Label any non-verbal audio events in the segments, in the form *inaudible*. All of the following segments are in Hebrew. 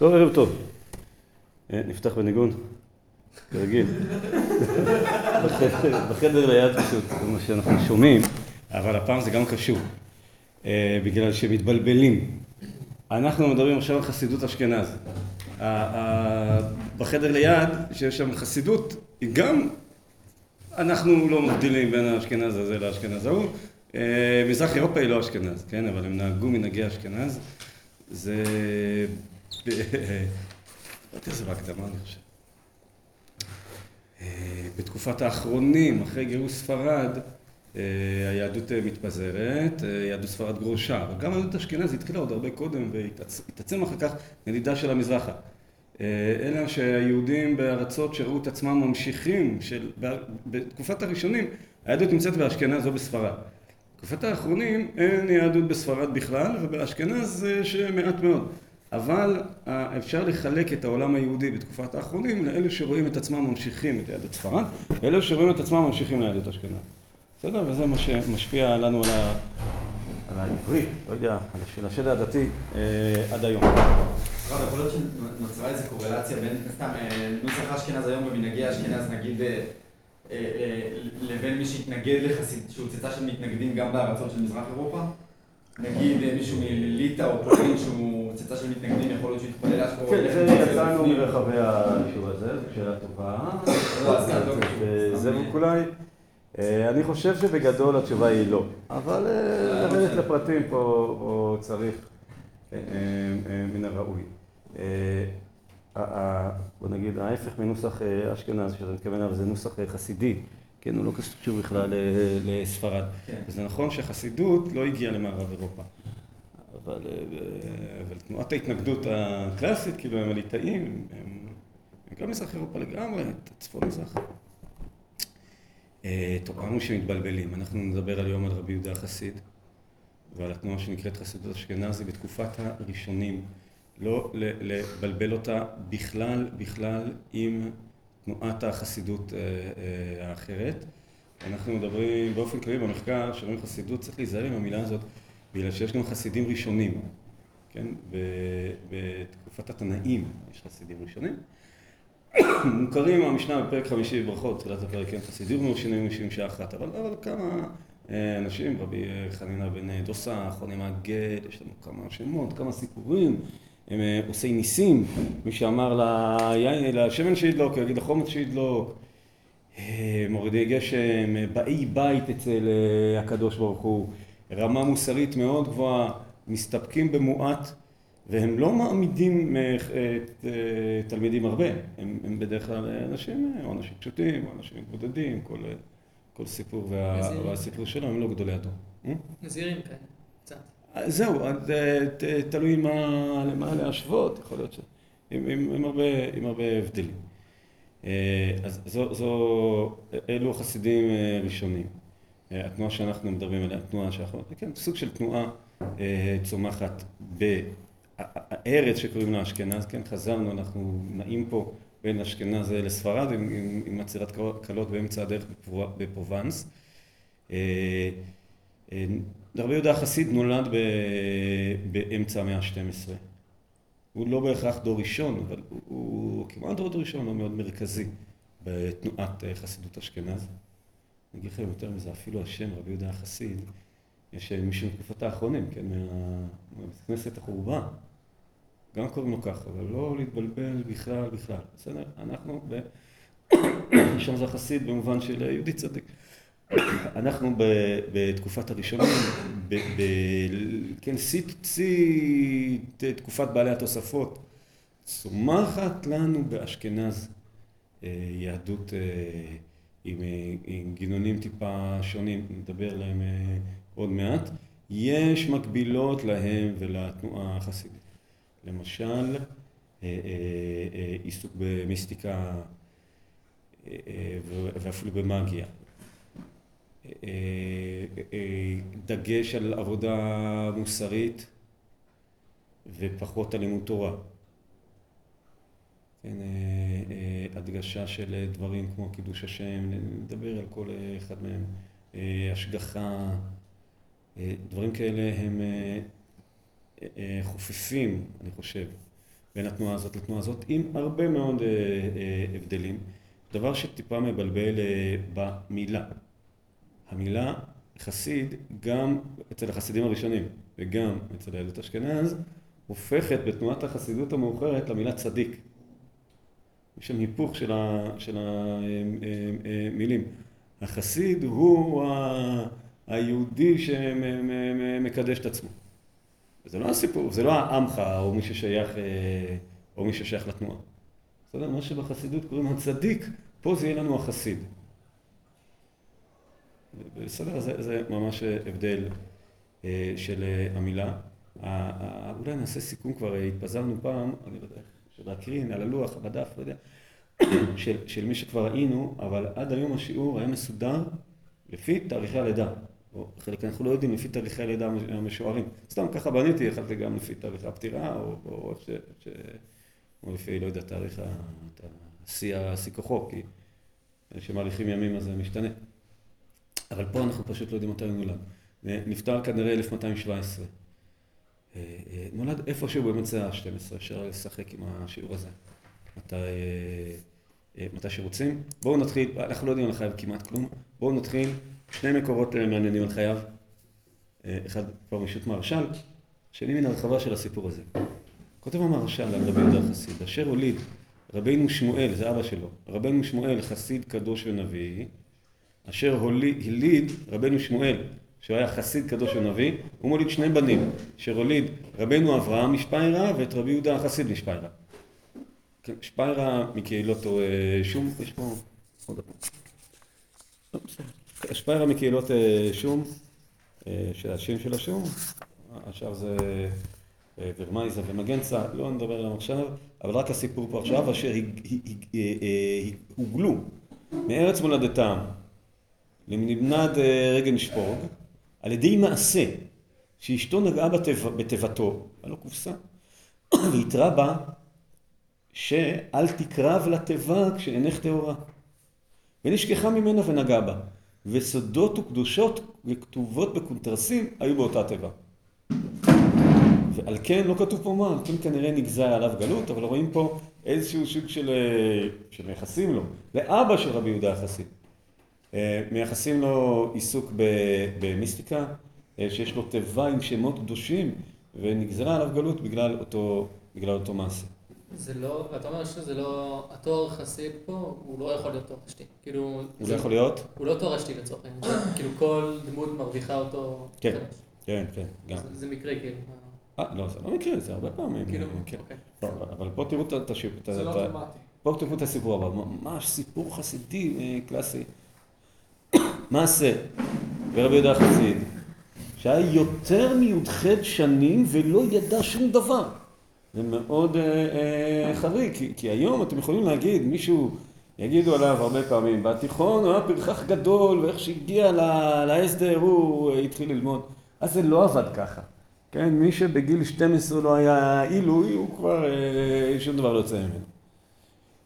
טוב, ערב טוב. אה, נפתח בניגון, כרגיל. *laughs* בחדר- ליד פשוט, זה מה שאנחנו שומעים, אבל הפעם זה גם קשור, אה, בגלל שמתבלבלים. אנחנו מדברים עכשיו על חסידות אשכנז. בחדר ליד, שיש שם חסידות, היא גם, אנחנו לא מבדילים בין האשכנז הזה לאשכנז ההוא. אה, מזרח אירופה היא לא אשכנז, כן? אבל הם נהגו מנהגי אשכנז. זה... *laughs* ב- אמרתי זה בהקדמה, אני חושב. אה, בתקופת האחרונים, אחרי גירוש ספרד, אה, היהדות אה, מתפזרת, יהדות ספרד גרושה, אבל גם היהדות אשכנז התחילה עוד הרבה קודם והתעצם אחר כך נדידה של המזרחה. אלא שהיהודים בארצות שראו את עצמם ממשיכים, של, בתקופת הראשונים היהדות נמצאת באשכנז או בספרד. בתקופת האחרונים אין יהדות בספרד בכלל ובאשכנז שמעט מאוד. אבל אה, אפשר לחלק את העולם היהודי בתקופת האחרונים לאלו שרואים את עצמם ממשיכים את יהדות ספרד, ואלו שרואים את עצמם ממשיכים ליהדות אשכנז. בסדר? וזה מה שמשפיע לנו על, ה... על העברית, לא יודע, על השד הדתי אה, עד היום. הרב, יכול להיות שנוצרה איזו קורלציה בין, סתם, אה, נוסח אשכנז היום במנהגי אשכנז, נגיד, לבין מי שהתנגד לחסיד, שהוא של מתנגדים גם בארצות של מזרח אירופה? נגיד אה, מישהו מליטא או פולין שהוא צאצא של מתנגדים, יכול להיות שהתפלל אשכרה. כן, זה יצאנו מרחבי היישוב הזה, זו שאלה טובה. לא, לא קשור. זה אולי, אה, אני חושב שבגדול התשובה היא לא, אבל אה, לרדת לפרטים פה צריך אה, אה, מן הראוי. אה, בוא נגיד, ההפך מנוסח אה, אשכנז, שאתה מתכוון אליו, זה נוסח אה, חסידי, כן, הוא לא קשור בכלל אה, לספרד. כן. וזה נכון שחסידות לא הגיעה למערב אירופה. אבל, אה, אבל תנועת ההתנגדות הקלאסית, כאילו הם הליטאים, הם, הם גם מזרח אירופה לגמרי, צפון מזרח. אה, טוב, אמרנו שמתבלבלים, אנחנו נדבר על יום על רבי יהודה החסיד ועל התנועה שנקראת חסידות אשכנזי בתקופת הראשונים, לא לבלבל אותה בכלל, בכלל עם תנועת החסידות אה, אה, האחרת. אנחנו מדברים באופן כללי במחקר, שאומרים חסידות, צריך להיזהר עם המילה הזאת, בגלל שיש גם חסידים ראשונים, כן? בתקופת התנאים יש חסידים ראשונים. *coughs* מוכרים מהמשנה בפרק חמישי בברכות, תחילת הפרק, כן, חסידים ראשונים יושבים שעה אחת, אבל, אבל כמה אה, אנשים, רבי חנינא בן דוסה, אחרוני מהגד, יש לנו כמה שמות, כמה סיפורים, הם אה, עושי ניסים, מי שאמר לשמן שידלוק, יגיד לחומץ שידלוק, אה, מורידי גשם, אה, באי בית אצל הקדוש ברוך הוא, רמה מוסרית מאוד גבוהה, מסתפקים במועט והם לא מעמידים תלמידים הרבה, הם, הם בדרך כלל אנשים, או אנשים פשוטים, או אנשים מתבודדים, כל, כל סיפור וה. והסיפור שלו הם לא גדולי הדור. נזירים כאלה, קצת. זהו, אה, תלוי מה, למה להשוות, יכול להיות ש... עם, עם, עם, הרבה, עם הרבה הבדלים. אה, אז זו, זו, אלו החסידים אה, ראשונים. התנועה שאנחנו מדברים עליה, התנועה שאנחנו, כן, סוג של תנועה צומחת בארץ שקוראים לה אשכנז, כן, חזרנו, אנחנו נעים פה בין אשכנז לספרד עם, עם, עם עצירת קלות באמצע הדרך בפרו- בפרובנס. רבי יהודה החסיד נולד ב, באמצע המאה ה-12. הוא לא בהכרח דור ראשון, אבל הוא, הוא כמעט דור ראשון, הוא מאוד מרכזי בתנועת אה, חסידות אשכנז. אני אגיד לכם יותר מזה, אפילו השם רבי יהודה החסיד, יש אה, מישהו מתקופת האחרונים, כן, מה- מבית כנסת החורבה, גם קוראים לו ככה, אבל לא להתבלבל בכלל, בכלל. בסדר? אנחנו ב... *coughs* שם זה החסיד במובן של אה, יהודי צדיק. אנחנו בתקופת הראשונים, כן, שיא, תקופת בעלי התוספות, צומחת לנו באשכנז אה, יהדות אה, אה, עם גינונים טיפה שונים, נדבר עליהם עוד מעט. יש מקבילות להם ולתנועה החסידית. למשל, עיסוק במיסטיקה ואפילו במאגיה. אה, אה, דגש על עבודה מוסרית ופחות על לימוד תורה. כן, אה, הדגשה של דברים כמו קידוש השם, נדבר על כל אחד מהם, השגחה, דברים כאלה הם חופפים, אני חושב, בין התנועה הזאת לתנועה הזאת, עם הרבה מאוד הבדלים. דבר שטיפה מבלבל במילה. המילה חסיד, גם אצל החסידים הראשונים וגם אצל איילת אשכנז, הופכת בתנועת החסידות המאוחרת למילה צדיק. יש שם היפוך של המילים. החסיד הוא היהודי שמקדש את עצמו. זה לא הסיפור, זה לא העמך או מי ששייך, או מי ששייך לתנועה. בסדר? מה שבחסידות קוראים הצדיק, פה זה יהיה לנו החסיד. בסדר, זה, זה ממש הבדל אה, של המילה. אולי נעשה סיכום כבר, התפזרנו פעם, אני לא יודע איך, להקרין על הלוח, בדף, לא יודע, *coughs* של, של מי שכבר ראינו, אבל עד היום השיעור היה מסודר לפי תאריכי הלידה. או חלק אנחנו לא יודעים לפי תאריכי הלידה המשוערים. סתם ככה בניתי, יכלתי גם לפי תאריכי הפטירה, או, או איך ש... ש... או לפי, לא יודע, תאריך השיא כוחו, כי כשמאריכים ימים אז זה משתנה. אבל פה אנחנו פשוט לא יודעים מתי הוא נולד. נפטר כנראה 1217. אה, אה, נולד איפשהו באמצע ה-12, אפשר לשחק עם השיעור הזה. מתי, אה, מתי שרוצים. בואו נתחיל, אנחנו לא יודעים על חייו כמעט כלום. בואו נתחיל, שני מקורות מעניינים על חייו. אחד כבר משות מהרש"ל, שני מן הרחבה של הסיפור הזה. כותב המהרש"ל על רבי יהודה החסיד, אשר הוליד רבינו שמואל, זה אבא שלו, רבינו שמואל חסיד קדוש ונביא, אשר הוליד רבנו שמואל, שהוא היה חסיד קדוש ונביא, הוא מוליד שני בנים, אשר הוליד רבנו אברהם משפיירה ואת רבי יהודה החסיד משפיירה. כן, שפיירה מקהילות אה, שום, יש פה עוד פעם. שפיירה מקהילות אה, שום, אה, של השם של השום, עכשיו זה ורמייזה ומגנצה, לא נדבר עליהם עכשיו, אבל רק הסיפור פה עכשיו, אשר הוגלו מארץ מולדתם למנמנד רגנשפורג על ידי מעשה שאשתו נגעה בתיבתו, היה לו קופסה, *clears throat* והתרה בה שאל תקרב לתיבה כשאינך טהורה. ונשכחה ממנה ונגעה בה. וסודות וקדושות וכתובות בקונטרסים היו באותה תיבה. ועל כן לא כתוב פה מה, על כן כנראה נגזר עליו גלות, אבל רואים פה איזשהו סוג של, שמייחסים לו, לאבא של רבי יהודה החסיד. אה, מייחסים לו עיסוק במיסטיקה, אה, שיש לו תיבה עם שמות קדושים, ונגזרה עליו גלות בגלל אותו, בגלל אותו מעשה. זה לא, ואתה אומר שזה לא, התואר חסיד פה, הוא לא יכול להיות תואר אשתי. כאילו... הוא לא יכול להיות? הוא לא תואר אשתי לצורך העניין. כאילו כל דמות מרוויחה אותו. כן, כן, כן, גם. זה מקרה כאילו. אה, לא, זה לא מקרה, זה הרבה פעמים. כאילו, כן. אוקיי. אבל פה תראו את השיפוט. זה לא אוטומטי. פה תראו את הסיפור הבא, ממש סיפור חסידי קלאסי. מעשה ורבי יהודה החסיד, שהיה יותר מי"ח שנים ולא ידע שום דבר. זה מאוד אה, אה, חריג, כי, כי היום אתם יכולים להגיד, מישהו, יגידו עליו הרבה פעמים, בתיכון הוא היה פרחח גדול, ואיך שהגיע להסדר הוא התחיל ללמוד. אז זה לא עבד ככה. כן, מי שבגיל 12 לא היה עילוי, הוא כבר, אה, שום דבר לא יוצא ממנו.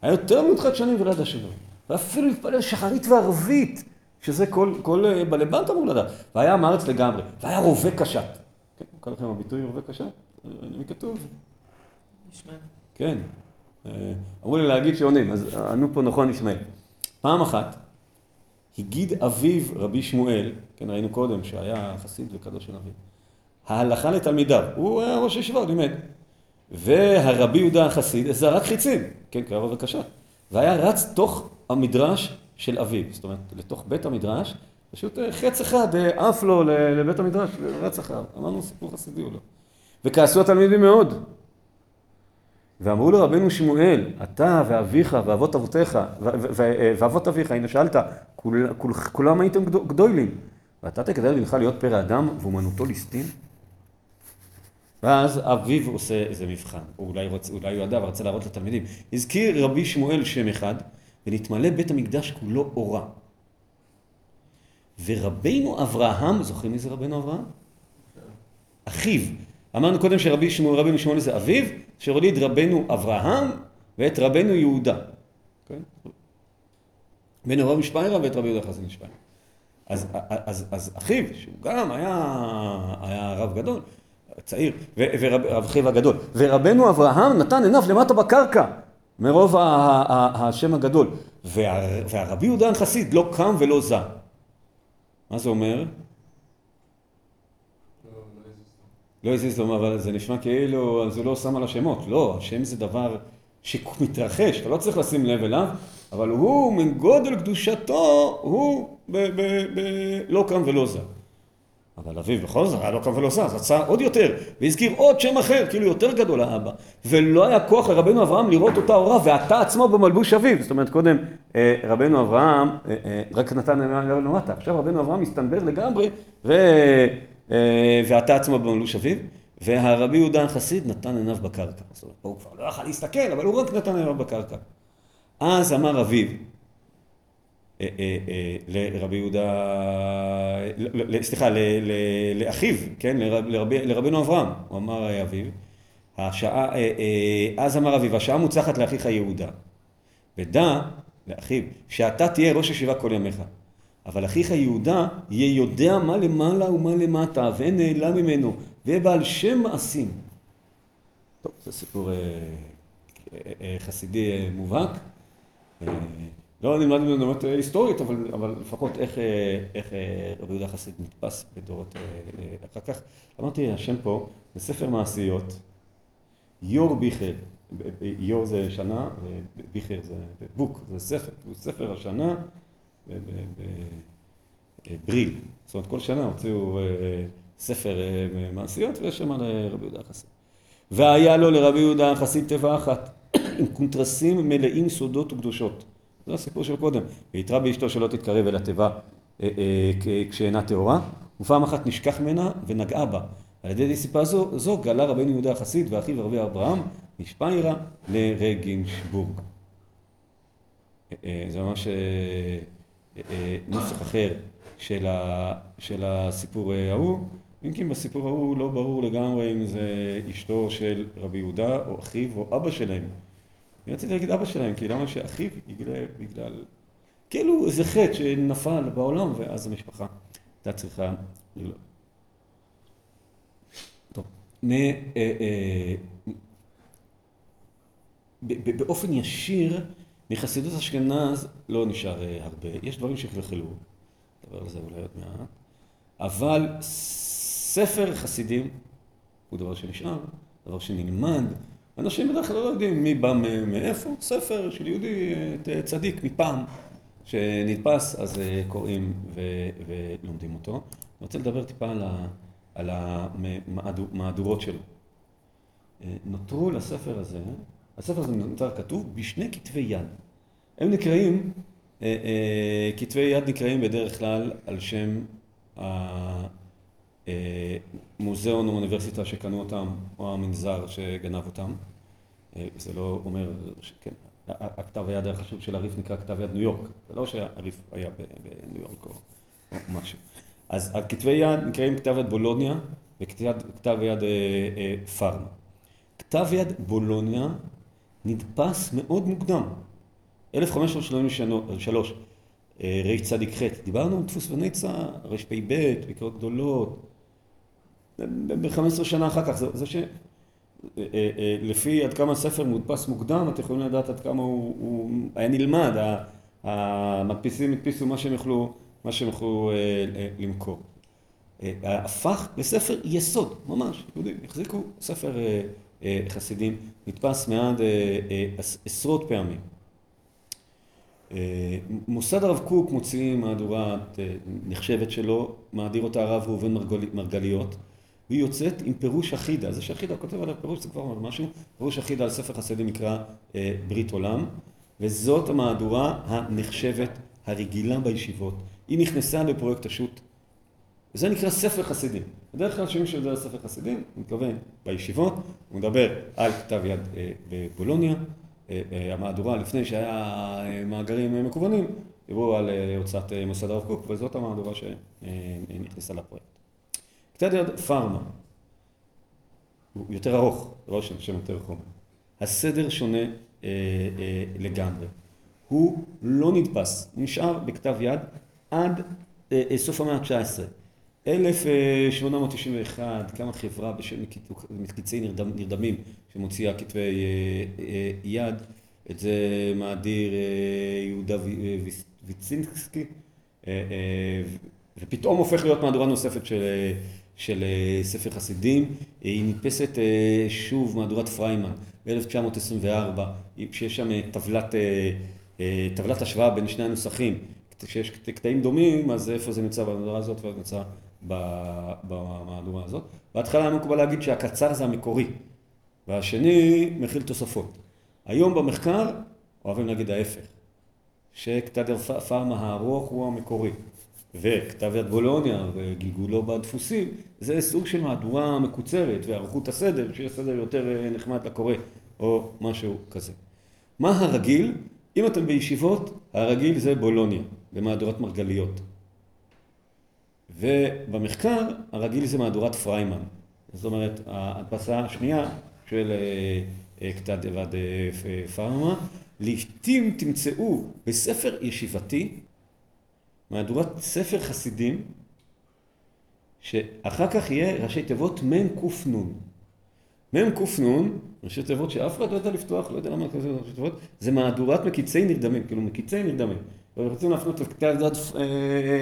היה יותר מי"ח שנים ולא ידע שום דבר. ואפילו התפלל שחרית וערבית. שזה כל, כל אה, בעלי בית אמור לדעת. והיה עם הארץ לגמרי, והיה רובה קשת. כן, קורא לכם הביטוי רובה קשת? אני כתוב. ישמעאל. כן. אה, אמרו לי להגיד שעונים, אז ענו פה נכון ישמעאל. פעם אחת, הגיד אביו רבי שמואל, כן, ראינו קודם שהיה חסיד וקדוש של אביו, ההלכה לתלמידיו, הוא היה ראש ישיבה, הוא לימד. והרבי יהודה החסיד זרק חיצים, כן, קרא רובה קשת. והיה רץ תוך המדרש של אביו, זאת אומרת, לתוך בית המדרש, פשוט אה, חץ אחד אה, עף לו לבית המדרש, רץ אחריו. אמרנו סיפור חסידי או לא. וכעסו התלמידים מאוד. ואמרו לרבנו שמואל, אתה ואביך ואבות אבותיך, ואבות אביך, הנה שאלת, כול, כול, כולם הייתם גדולים. ואתה תגדל בנך להיות פרא אדם ואומנותו ליסטין? ואז אביו עושה איזה מבחן, או אולי, רוצ, אולי הוא ידע ורצה להראות לתלמידים. הזכיר רבי שמואל שם אחד, ונתמלא בית המקדש כולו אורה. ורבינו אברהם, זוכרים מי זה רבינו אברהם? אחיו. אמרנו קודם שרבי שמואל, רבינו שמואל זה אביו, שהוליד רבינו אברהם ואת רבינו יהודה. בן אברהם משפיירה ואת רבי יהודה חסן משפיירה. אז, אז, אז אחיו, שהוא גם היה, היה רב גדול, צעיר, ורב חייא הגדול. ורבנו אברהם נתן עיניו למטה בקרקע, מרוב השם הגדול. והרבי יהודה החסיד לא קם ולא זע. מה זה אומר? לא הזיז לו, אבל זה נשמע כאילו, זה לא שם על השמות. לא, השם זה דבר שמתרחש, אתה לא צריך לשים לב אליו, אבל הוא, מגודל קדושתו, הוא ב- ב- ב- לא קם ולא זע. אבל אביו בכל זאת היה קם ולא זע, אז עוד יותר, והזכיר עוד שם אחר, כאילו יותר גדול האבא. ולא היה כוח לרבנו אברהם לראות אותה הורה, ואתה עצמו במלבוש אביו. זאת אומרת, קודם אה, רבנו אברהם אה, אה, רק נתן עיניו למטה, עכשיו רבנו אברהם מסתנבר לגמרי, ו... ואתה עצמו במלבוש אביו. והרבי יהודה החסיד נתן עיניו בקרקע. זאת אומרת, הוא כבר לא יכל להסתכל, אבל הוא רק נתן עיניו בקרקע. אז אמר אביו, לרבי יהודה, סליחה, לאחיו, כן, לרבינו אברהם, הוא אמר אביו, השעה, אז אמר אביו, השעה מוצחת לאחיך יהודה, ודע לאחיו, שאתה תהיה ראש ישיבה כל ימיך, אבל אחיך יהודה יהיה יודע מה למעלה ומה למטה, ואין נעלם ממנו, ויהיה בעל שם מעשים. טוב, זה סיפור חסידי מובהק. לא נלמד ממנו באמת היסטורית, אבל, לפחות איך, איך רבי יהודה חסיד נתפס בדורות אחר כך. אמרתי, השם פה, בספר מעשיות, יור ביכר, יור זה שנה, וביכר זה בוק, זה ספר, הוא ספר השנה בבריל. זאת אומרת, כל שנה הוציאו ספר מעשיות, ויש שם על רבי יהודה חסיד. והיה לו לרבי יהודה חסיד טבע אחת, עם קונטרסים מלאים סודות וקדושות. זה הסיפור של קודם. והתרה באשתו שלא תתקרב אל התיבה אה, אה, כשאינה טהורה, ופעם אחת נשכח ממנה ונגעה בה. על ידי סיפה זו, זו גלה רבנו יהודה החסיד ואחיו רבי אברהם משפיירה לרגינשבורג. אה, זה ממש נוסח אחר של, ה, של הסיפור ההוא. אם כי בסיפור ההוא לא ברור לגמרי אם זה אשתו של רבי יהודה או אחיו או אבא שלהם. אני רציתי להגיד אבא שלהם, כי למה שאחיו יגלה בגלל... כאילו איזה חטא שנפל בעולם, ואז המשפחה הייתה צריכה לגלות. טוב, אה, אה, באופן ישיר, מחסידות אשכנז לא נשאר אה, הרבה. יש דברים שחלחלו, נדבר על זה אולי עוד מעט, אבל ספר חסידים הוא דבר שנשאר, דבר שנלמד. אנשים בדרך כלל לא יודעים מי בא מאיפה, ספר של יהודי צדיק מפעם שנתפס, אז קוראים ולומדים אותו. אני רוצה לדבר טיפה על המהדורות שלו. נותרו לספר הזה, הספר הזה נותר כתוב בשני כתבי יד. הם נקראים, כתבי יד נקראים בדרך כלל על שם מוזיאון או אוניברסיטה שקנו אותם, או המנזר שגנב אותם. זה לא אומר, כן, הכתב היד החשוב של הריף נקרא כתב יד ניו יורק, זה לא שהריף היה בניו יורק או משהו. אז הכתבי יד נקראים כתב יד בולוניה וכתב יד פארמה. כתב יד בולוניה נדפס מאוד מוקדם, 1533, רצ"ח, דיברנו על דפוס וניצה, רפ"ב, בקרות גדולות, ב-15 שנה אחר כך, זה ש... לפי עד כמה הספר מודפס מוקדם, אתם יכולים לדעת עד כמה הוא, הוא היה נלמד, המדפיסים הדפיסו מה שהם יכלו, מה שהם יכלו למכור. הפך לספר יסוד, ממש, יהודים, החזיקו ספר חסידים, נדפס מעד עשרות פעמים. מוסד הרב קוק מוציא מהדורה נחשבת שלו, מאדיר אותה הרב ראובן מרגליות, והיא יוצאת עם פירוש אחידה, זה שאחידה כותב עליו פירוש, זה כבר אומר משהו, פירוש אחידה על ספר חסידים נקרא ברית עולם, וזאת המהדורה הנחשבת הרגילה בישיבות. היא נכנסה לפרויקט השו"ת, וזה נקרא ספר חסידים. בדרך כלל כשמישהו יודע על ספר חסידים, הוא מתכוון בישיבות, הוא מדבר על כתב יד בבולוניה, המהדורה לפני שהיה מאגרים מקוונים, דיברו על הוצאת מוסד הרב קוק, וזאת המהדורה שנכנסה לפרויקט. כתב יד פארמה, הוא יותר ארוך, לא שם יותר חומר. הסדר שונה אה, אה, לגמרי. הוא לא נדפס, נשאר בכתב יד עד אה, סוף המאה ה-19. 1891 קמה חברה בשם מקיצי נרדם, נרדמים שמוציאה כתבי אה, אה, יד, את זה מאדיר אה, יהודה ויצינסקי, ופתאום הופך להיות מהדורה נוספת של, של ספר חסידים, היא נתפסת שוב מהדורת פריימן ב-1924, שיש שם טבלת, טבלת השוואה בין שני הנוסחים, כשיש קטעים דומים, אז איפה זה נמצא במהדורה הזאת ואיפה נמצא במהדורה הזאת. בהתחלה היה מקובל להגיד שהקצר זה המקורי, והשני מכיל תוספות. היום במחקר אוהבים להגיד ההפך, יד פארמה הארוך הוא המקורי, וכתב יד בולוניה וגלגולו בדפוסים, זה סוג של מהדורה מקוצרת וערכות הסדר, שיהיה סדר יותר נחמד לקורא, או משהו כזה. מה הרגיל? אם אתם בישיבות, הרגיל זה בולוניה, במהדורת מרגליות. ובמחקר הרגיל זה מהדורת פריימן. זאת אומרת, ההדפסה השנייה של כתב יד פרמה, לעתים תמצאו בספר ישיבתי מהדורת ספר חסידים, שאחר כך יהיה ראשי תיבות מ"קנ. מ"קנ, ראשי תיבות שאף אחד לא יודע לפתוח, לא יודע למה כזה ראשי תיבות, זה מהדורת מקיצי נרדמים, כאילו מקיצי נרדמים. ורוצים להפנות את כתב יד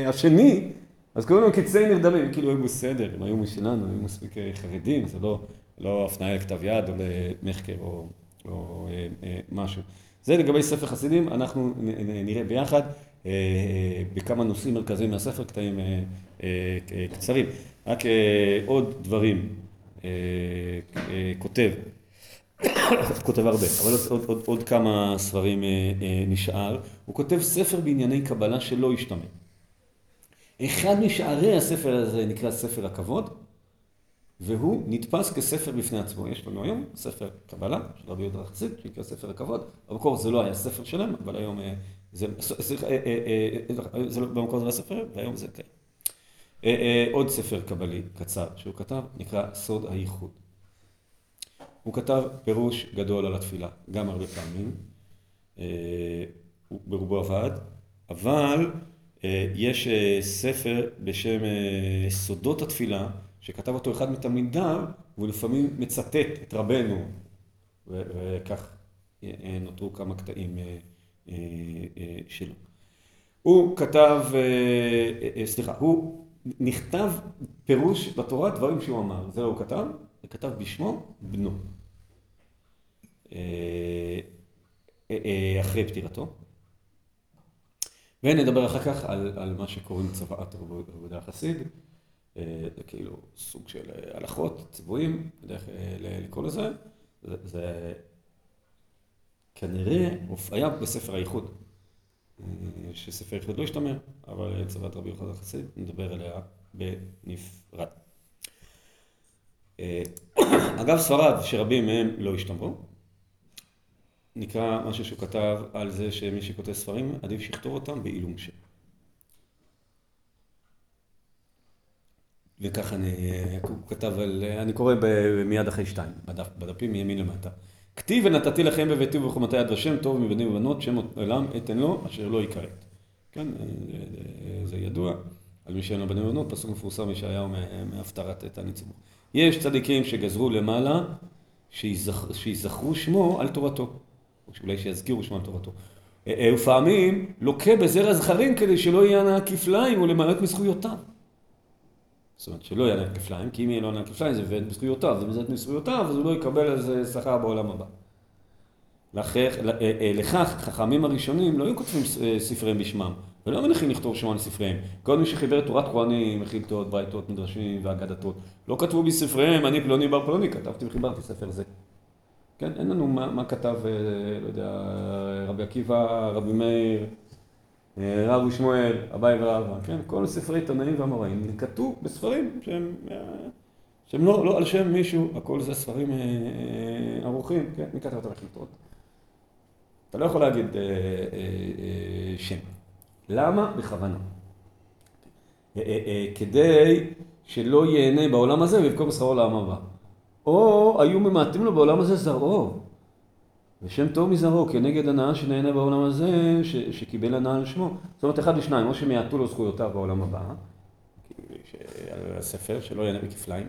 השני, אז קוראים להם קיצי נרדמים, כאילו היו בסדר, הם היו משלנו, היו מספיק אה, חרדים, זה לא, לא הפניה לכתב יד או למחקר או, או אה, אה, משהו. זה לגבי ספר חסידים, אנחנו נראה ביחד אה, בכמה נושאים מרכזיים מהספר, קטעים אה, אה, קצרים. רק אה, עוד דברים אה, אה, כותב, *coughs* כותב הרבה, אבל עוד, עוד, עוד כמה ספרים אה, אה, נשאר. הוא כותב ספר בענייני קבלה שלא השתמע. אחד משערי הספר הזה נקרא ספר הכבוד, והוא נתפס כספר בפני עצמו. יש לנו היום ספר קבלה של רבי יהודה חסיד, שנקרא ספר הכבוד. במקור זה לא היה ספר שלם, אבל היום זה, סליחה, זה, לא, במקור זה לא ספר, והיום זה כן. עוד ספר קבלי קצר שהוא כתב, נקרא סוד הייחוד. הוא כתב פירוש גדול על התפילה, גם הרבה פעמים, ברובו עבד, אבל אה, יש אה, ספר בשם אה, סודות התפילה, שכתב אותו אחד מתלמידיו, והוא לפעמים מצטט את רבנו, וכך נותרו כמה קטעים שלו. הוא כתב, סליחה, הוא נכתב פירוש בתורה דברים שהוא אמר, זה הוא כתב, וכתב בשמו בנו. אחרי פטירתו. ונדבר אחר כך על, על מה שקוראים צוואת רבי יהודה החסיד, אה, זה כאילו סוג של אה, הלכות, ציוויים, בדרך אה, לקרוא לזה, זה, זה כנראה הופיע בספר הייחוד, שספר הייחוד לא השתמר, אבל צוואת רבי יהודה החסיד, נדבר עליה בנפרד. אגב, ספרד, שרבים מהם לא השתמרו, נקרא משהו שהוא כתב על זה שמי שכותב ספרים, עדיף שיכתוב אותם בעילום שם. וככה אני, הוא כתב על, אני קורא מיד אחרי שתיים, בדפ, בדפים מימין למטה. כתיב ונתתי לכם בביתי ובחומתי יד ושם טוב מבנים ובנות שם עולם אתן לו אשר לא יכרת. כן, זה ידוע על מי שאין לו בנים ובנות, פסוק מפורסם ישעיהו מהפטרת את הניצבור. יש צדיקים שגזרו למעלה שיזכרו שמו על תורתו. או שאולי שיזכירו שמו על תורתו. אה, אה, ופעמים לוקה בזרע זכרים כדי שלא יהיה הנאה כפליים ולמעט מזכויותיו. זאת אומרת שלא יהיה הנאה כפליים, כי אם יהיה לו הנאה כפליים זה מבית מזכויותיו, זה מבית מזכויותיו, אז הוא לא יקבל על זה שכר בעולם הבא. אה, לכך חכמים הראשונים לא היו כותבים ספריהם בשמם, ולא מניחים לכתוב שמם על ספריהם. כל מי שחיבר תורת כהנים, מחילתות, ברייתות, מדרשים ואגדתות, לא כתבו בספריהם, אני פלוני בר פלוני, כתבתי וחיברתי ספר זה. כן, אין לנו מה, מה כתב, אה, לא יודע, רבי עקיבא, רבי מאיר, אה, רבי שמואל, אביי ורבא, כן, כל ספרי תנאים והמוראים כתוב בספרים שהם, אה, שהם לא, לא על שם מישהו, הכל זה ספרים ערוכים, כן, מי כתב את המחלטות? אתה לא יכול להגיד אה, אה, אה, שם. למה? בכוונה. אה, אה, אה, כדי שלא ייהנה בעולם הזה ויבכור בשכרו לעם הבא. או היו ממעטים לו בעולם הזה זרעו. ושם טוב מזרעו, כנגד הנאה שנהנה בעולם הזה, ש, שקיבל הנאה על שמו. זאת אומרת, אחד לשניים, או שמיעטו לו זכויותיו בעולם הבא, על הספר, שלא יענה בכפליים,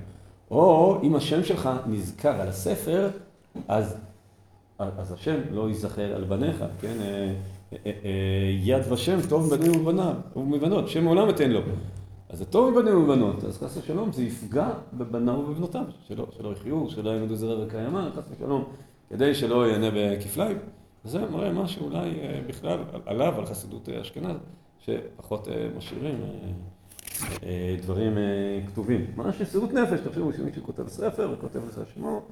או אם השם שלך נזכר על הספר, אז, אז השם לא ייזכר על בניך, כן? יד ושם טוב בנים ובניו ובבנות, שם מעולם אתן לו. אז זה טוב מבנים ובנות, אז חס ושלום זה יפגע בבניו ובבנותיו, שלא, שלא יחיו, שלא ילמדו זרע וקיימא, חס ושלום, כדי שלא יענה בכפליים. וזה מראה משהו אולי בכלל עליו, על חסידות אשכנז, שפחות משאירים דברים כתובים. ממש מסירות נפש, תחשבו שמישהו כותב ספר וכותב לזה שמו,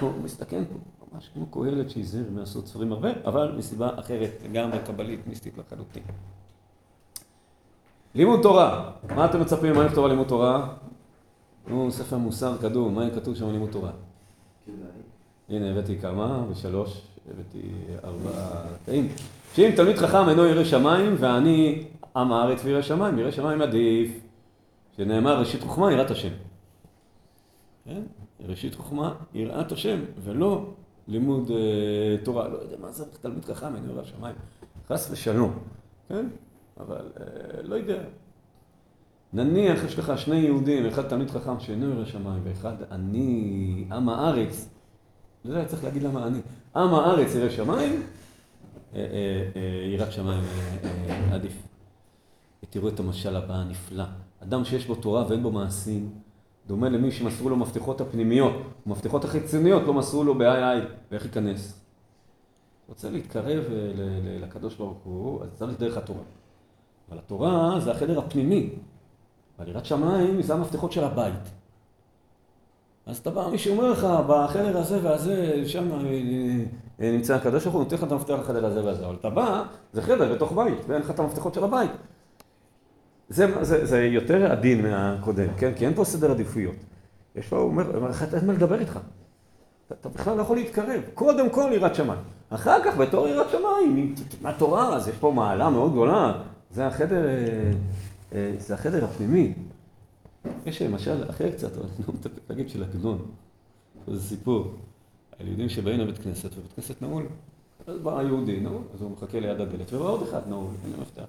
הוא מסתכן פה, ממש כמו קהלת שהזהיר מעשות ספרים הרבה, אבל מסיבה אחרת, לגמרי קבלית, מיסטית לחלוטין. לימוד תורה, מה אתם מצפים מה לכתוב על לימוד תורה? נו, ספר מוסר קדום, מה כתוב שם על לימוד תורה? הנה, הבאתי כמה, ושלוש, הבאתי ארבעה תאים. שאם תלמיד חכם אינו ירא שמיים, ואני עם הארץ וירא שמיים, ירא שמיים עדיף, שנאמר ראשית חוכמה יראת השם. כן? ראשית חוכמה יראת השם, ולא לימוד אה, תורה. לא יודע מה זה תלמיד חכם אינו ירא שמיים. חס ושלום, כן? אבל אה, לא יודע. נניח יש לך שני יהודים, אחד תלמיד חכם שאינו ירא שמיים, ואחד אני, עם הארץ, יודע, צריך להגיד למה אני. עם הארץ ירא שמיים, יראת שמיים עדיף. תראו את המשל הבא הנפלא. אדם שיש בו תורה ואין בו מעשים, דומה למי שמסרו לו מפתחות הפנימיות, ומפתחות החיצוניות לא מסרו לו באיי איי, ואיך ייכנס. רוצה להתקרב לקדוש ברוך הוא, אז צריך דרך התורה. אבל התורה זה החדר הפנימי, אבל יראת שמיים זה המפתחות של הבית. אז אתה בא, מישהו אומר לך, בחדר הזה והזה, שם נמצא הקדוש ברוך הוא, נותן לך את המפתח לחדר הזה והזה, אבל אתה בא, זה חדר בתוך בית, ואין לך את המפתחות של הבית. זה, זה, זה יותר עדין מהקודם, כן? כי אין פה סדר עדיפויות. יש לו, הוא אומר, אין מה לדבר איתך. אתה, אתה בכלל לא יכול להתקרב. קודם כל יראת שמיים. אחר כך, בתור יראת שמיים, מהתורה, אז יש פה מעלה מאוד גדולה. זה החדר, זה החדר הפנימי. יש למשל אחר קצת, אבל אני לא מתאפק להגיד של עגנון. זה סיפור על יהודים שבאים לבית כנסת, ובית כנסת נעול. אז בא היהודי נעול, אז הוא מחכה ליד הדלת, ובא עוד אחד נעול, אין לו מפתח.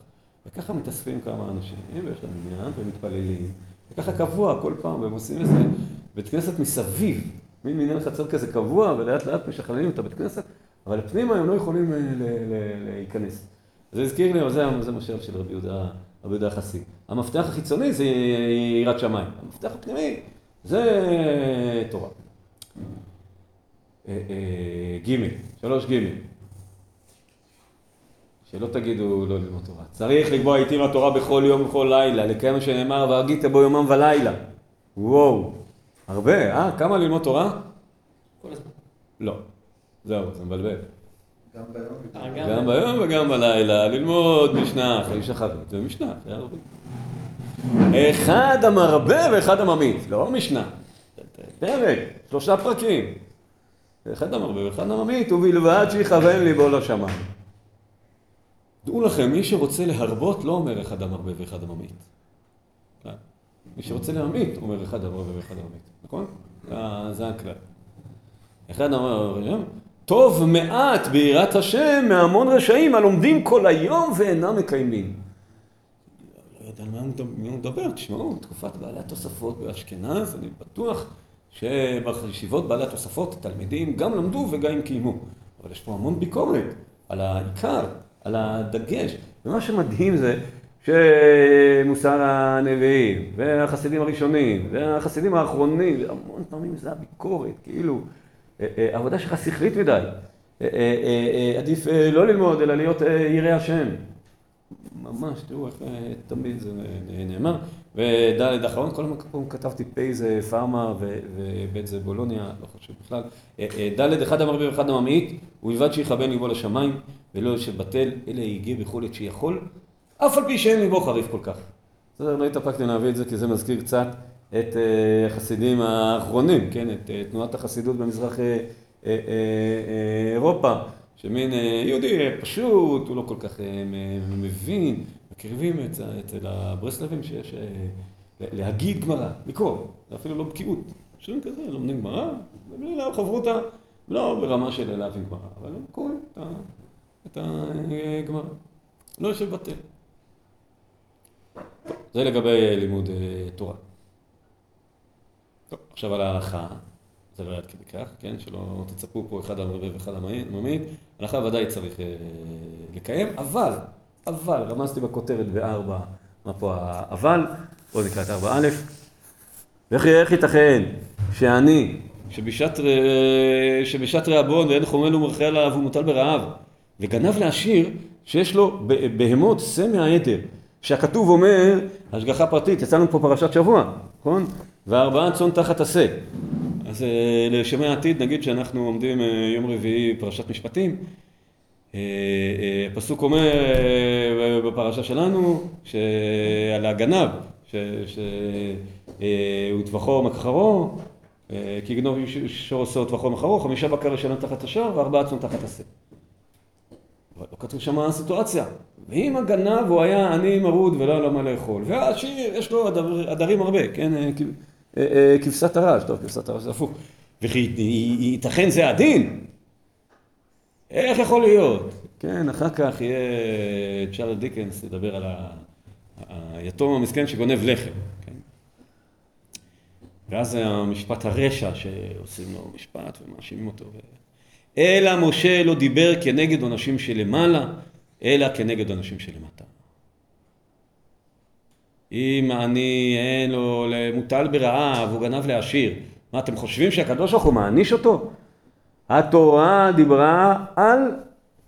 וככה מתאספים כמה אנשים, ויש להם עניין, ומתפללים. וככה קבוע כל פעם, והם עושים איזה בית כנסת מסביב, מין מניין חצר כזה קבוע, ולאט לאט משכללים את הבית כנסת, אבל פנימה הם לא יכולים להיכנס. זה הזכיר לי, אבל זה משל של רבי יהודה, רבי יהודה החסיד. המפתח החיצוני זה יראת שמיים, המפתח הפנימי זה תורה. ג', שלוש ג', שלא תגידו לא ללמוד תורה. צריך לקבוע עיתים התורה בכל יום ובכל לילה, לקיים מה שנאמר, והגית בו יומם ולילה. וואו, הרבה, אה? כמה ללמוד תורה? כל הזמן. לא, זהו, זה מבלבל. גם ביום אה, גם ביום וגם בלילה, ללמוד משנה אחרי שחרית, זה משנה אחרי ערבית. אחד המרבה ואחד הממית, לא משנה. פרק, שלושה פרקים. אחד המרבה ואחד הממית, ובלבד שיכוון ליבו לשמיים. דעו לכם, מי שרוצה להרבות לא אומר אחד המרבה ואחד הממית. מי שרוצה להמית אומר אחד המרבה ואחד הממית, נכון? זה הכלל. אחד אמר, טוב מעט ביראת השם מהמון רשעים הלומדים כל היום ואינם מקיימים. לא יודע על מה הוא מדבר, תשמעו, תקופת בעלי התוספות באשכנז, אני בטוח שבישיבות בעלי התוספות התלמידים גם למדו וגם קיימו. אבל יש פה המון ביקורת על העיקר, על הדגש. ומה שמדהים זה שמוסר הנביאים, והחסידים הראשונים, והחסידים האחרונים, המון פעמים זה הביקורת, כאילו, עבודה שלך שכלית מדי. עדיף לא ללמוד, אלא להיות ירא השם. ממש, תראו איך תמיד זה נאמר. וד' אחרון, כל מקום כתבתי פ' זה פארמה וב' זה בולוניה, לא חושב בכלל. ד' אחד המרבה ואחד הממעיט, ובלבד שיכוון ליבו לשמיים, ולא יושב בטל, אלא יגיע בכל עת שיכול, אף על פי שאין ליבו חריף כל כך. בסדר, לא התאפקתי להביא את זה, כי זה מזכיר קצת את החסידים האחרונים, כן, את תנועת החסידות במזרח אירופה, שמין יהודי פשוט, הוא לא כל כך מבין, מקריבים אצל הברסלבים שיש להגיד גמרא, לקרוא, זה אפילו לא בקיאות, שרים כזה, לומדים גמרא, ובלי להם חברותא, לא ברמה של להבין גמרא, אבל הם קוראים את הגמרא, לא יושב בטל. זה לגבי לימוד אה, תורה. טוב, עכשיו על ההלכה, זה לא עד כדי כך, כן? שלא תצפו פה אחד המרבה ואחד הממעיט. הלכה ודאי צריך אה, לקיים, אבל, אבל, רמזתי בכותרת בארבע, מה פה האבל, בואו נקרא את ארבע א', איך ייתכן שאני, שבשעת, שבשעת רעבון ואין חומל ומרחה עליו ומוטל ברעב, וגנב לעשיר שיש לו בהמות שא מהעדר, שהכתוב אומר, השגחה פרטית, יצאנו פה פרשת שבוע, נכון? וארבעה צאן תחת השא. אז אה, לשמי העתיד נגיד שאנחנו עומדים אה, יום רביעי פרשת משפטים. אה, הפסוק אומר בפרשה שלנו שעל הגנב, שהוא טבחו מכחרו, אה, כי גנוב שור עושה טבחו מכחרו, חמישה בקר ישנה תחת השער וארבעה צאן תחת השא. אבל לא כתוב שם הסיטואציה. ואם הגנב הוא היה עני מרוד ולא היה לו מה לאכול, והעשיר יש לו עדר- עדרים הרבה, כן? אה, אה, כבשת הרש, טוב, כבשת הרש זה הפוך. וכי ייתכן זה הדין? איך יכול להיות? כן, אחר כך יהיה צ'ארל דיקנס לדבר על היתום המסכן שגונב לחם, כן? ואז המשפט הרשע שעושים לו משפט ומאשימים אותו. ו... אלא משה לא דיבר כנגד עונשים שלמעלה, אלא כנגד עונשים שלמטה. אם אני אין לו מוטל ברעב, הוא גנב לעשיר, מה אתם חושבים שהקדוש ברוך הוא מעניש אותו? התורה דיברה על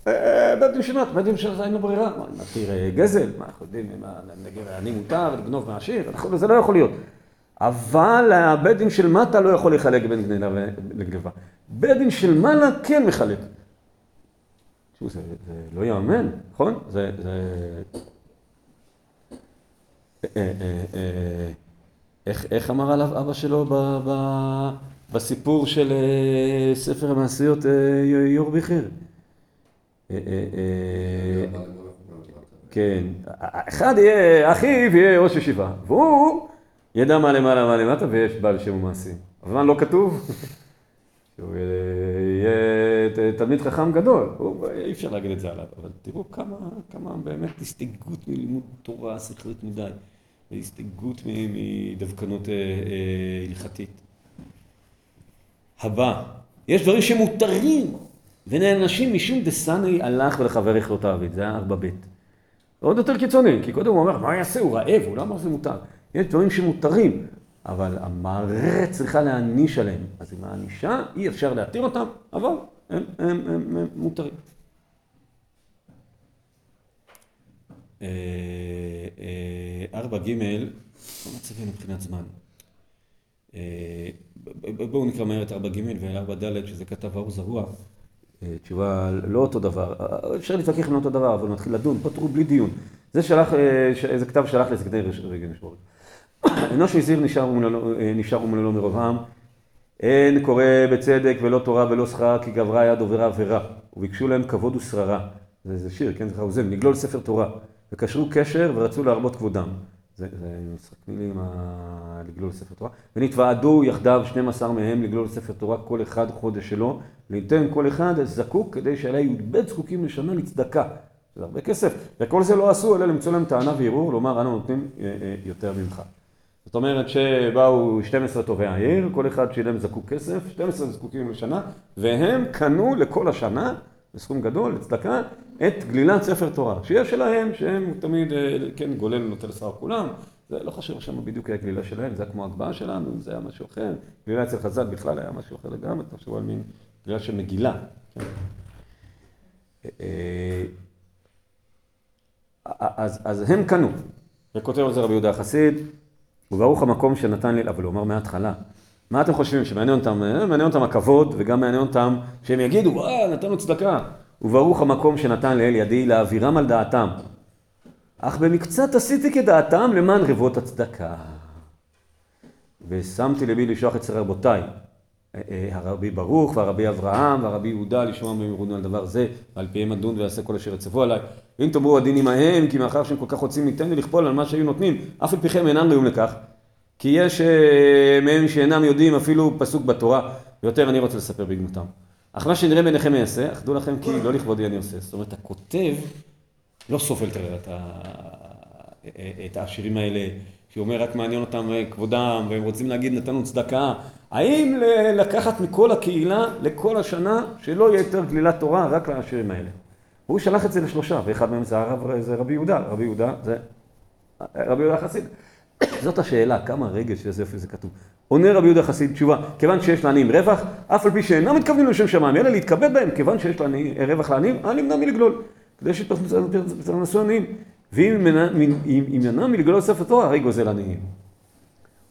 אה, בית דין שנות, בית דין שנות אין לו ברירה, מה, נתיר אה, גזל, מה אנחנו יודעים, מה, נגיד אני מותר לגנוב מהעשיר, זה לא יכול להיות. אבל הבית דין של מטה לא יכול לחלק בין גניבה לגניבה. בית דין של מעלה כן מחלק. זה, זה לא יאמן, נכון? זה... זה... אה, אה, אה, איך, איך אמר עליו אבא שלו ב, ב, בסיפור של ספר המעשיות יור אה, כן, אחד יהיה, אחיו יהיה ראש ישיבה, והוא ידע מה למעלה מה למטה ויש בעל שם ומעשים. אבל מה לא כתוב? *laughs* שהוא יהיה תלמיד חכם גדול, אי אפשר להגיד את זה עליו, אבל תראו כמה, כמה באמת הסתייגות מלימוד תורה שכלית מדי, והסתייגות מ- מדווקנות אה, אה, הלכתית. הבא, יש דברים שמותרים ונענשים משום דסני הלך ולחבר יכלותיו, זה היה ארבע ב'. עוד יותר קיצוני, כי קודם הוא אומר, מה יעשה, הוא רעב, הוא לא אמר שזה מותר. יש דברים שמותרים, אבל המערכת צריכה להעניש עליהם. אז עם הענישה אי אפשר להתיר אותם, אבל הם, הם, הם, הם מותרים. אה, אה, ארבע ג' לא מצבים מבחינת זמן. אה, בואו נקרא מהר את ארבע ג' וארבע ד' שזה כתב האור זרוע. תשובה לא אותו דבר, אפשר להתווכח עם לא אותו דבר, אבל נתחיל לדון, פתרו בלי דיון. זה שלח, איזה כתב שלח לזקני רגל משמורת. *coughs* אנוש הזהיר נשאר ומללו- אה, נשאר ומללו מרוב עם, אין קורא בצדק ולא תורה ולא שכרה כי גברה יד עוברה עבירה, וביקשו להם כבוד ושררה. זה, זה שיר, כן, זה חרוזם, לגלול ספר תורה, וקשרו קשר ורצו להרבות כבודם. זה, זה משחק מילים, לגלול ספר תורה. ונתוועדו יחדיו 12 מהם לגלול ספר תורה, כל אחד חודש שלו, וייתן כל אחד זקוק כדי שעליה י"ב זקוקים לשנה לצדקה. זה הרבה כסף, וכל זה לא עשו, אלא למצוא להם טענה וערעור, לומר אנו נותנים אה, אה, יותר ממך. זאת אומרת שבאו 12 טובי העיר, כל אחד שילם זקוק כסף, 12 זקוקים לשנה, והם קנו לכל השנה, בסכום גדול, לצדקה, את גלילת ספר תורה, שיש שלהם, שהם תמיד, אה, כן, גולל נוטל שר כולם, זה לא חשוב שם בדיוק היה גלילה שלהם, זה היה כמו הגבהה שלנו, זה היה משהו אחר, גלילה אצל חז"ל בכלל היה משהו אחר לגמרי, תחשבו על מין גלילה של מגילה. כן. אה, אז, אז הם קנו, וכותב על זה רבי יהודה החסיד, וברוך המקום שנתן לי, אבל הוא אמר מההתחלה. מה אתם חושבים, שמעניין אותם, אה, מעניין אותם הכבוד, וגם מעניין אותם שהם יגידו, וואה, נתנו צדקה. וברוך המקום שנתן לאל ידי להעבירם על דעתם. אך במקצת עשיתי כדעתם למען רבות הצדקה. ושמתי לבי לשלוח אצל רבותיי, אה, אה, הרבי ברוך והרבי אברהם והרבי יהודה לשמוע במרונו על דבר זה, ועל פיהם אדון ויעשה כל אשר יצוו עליי. ואם תאמרו הדין עמהם, כי מאחר שהם כל כך רוצים ניתן לי לכפול על מה שהיו נותנים, אף על פי כן אינם ראויים לכך. כי יש אה, מהם שאינם יודעים אפילו פסוק בתורה, ויותר אני רוצה לספר בגנותם. אך מה שנראה בעיניכם אעשה, אך דעו לכם כי לא לכבודי אני עושה. זאת אומרת, הכותב לא סובל את ה- את השירים האלה, שאומר רק מעניין אותם כבודם, והם רוצים להגיד נתנו צדקה. האם לקחת מכל הקהילה לכל השנה, שלא יהיה יותר גלילת תורה רק לשירים האלה? הוא שלח את זה לשלושה, ואחד מהם זה, הרב, זה רבי יהודה, רבי יהודה זה רבי יהודה חסיד. זאת השאלה, כמה רגש ואיזה יופי זה כתוב. עונה רבי יהודה חסיד תשובה, כיוון שיש לעניים רווח, אף על פי שאינם מתכוונים לשם שמיים, אלא להתכבד בהם, כיוון שיש לעני, רווח לעניים, אל ימנע מלגלול. כדי שיתפרנסו עניים. ואם ימנע מלגלול ספר תורה, הרי גוזל עניים.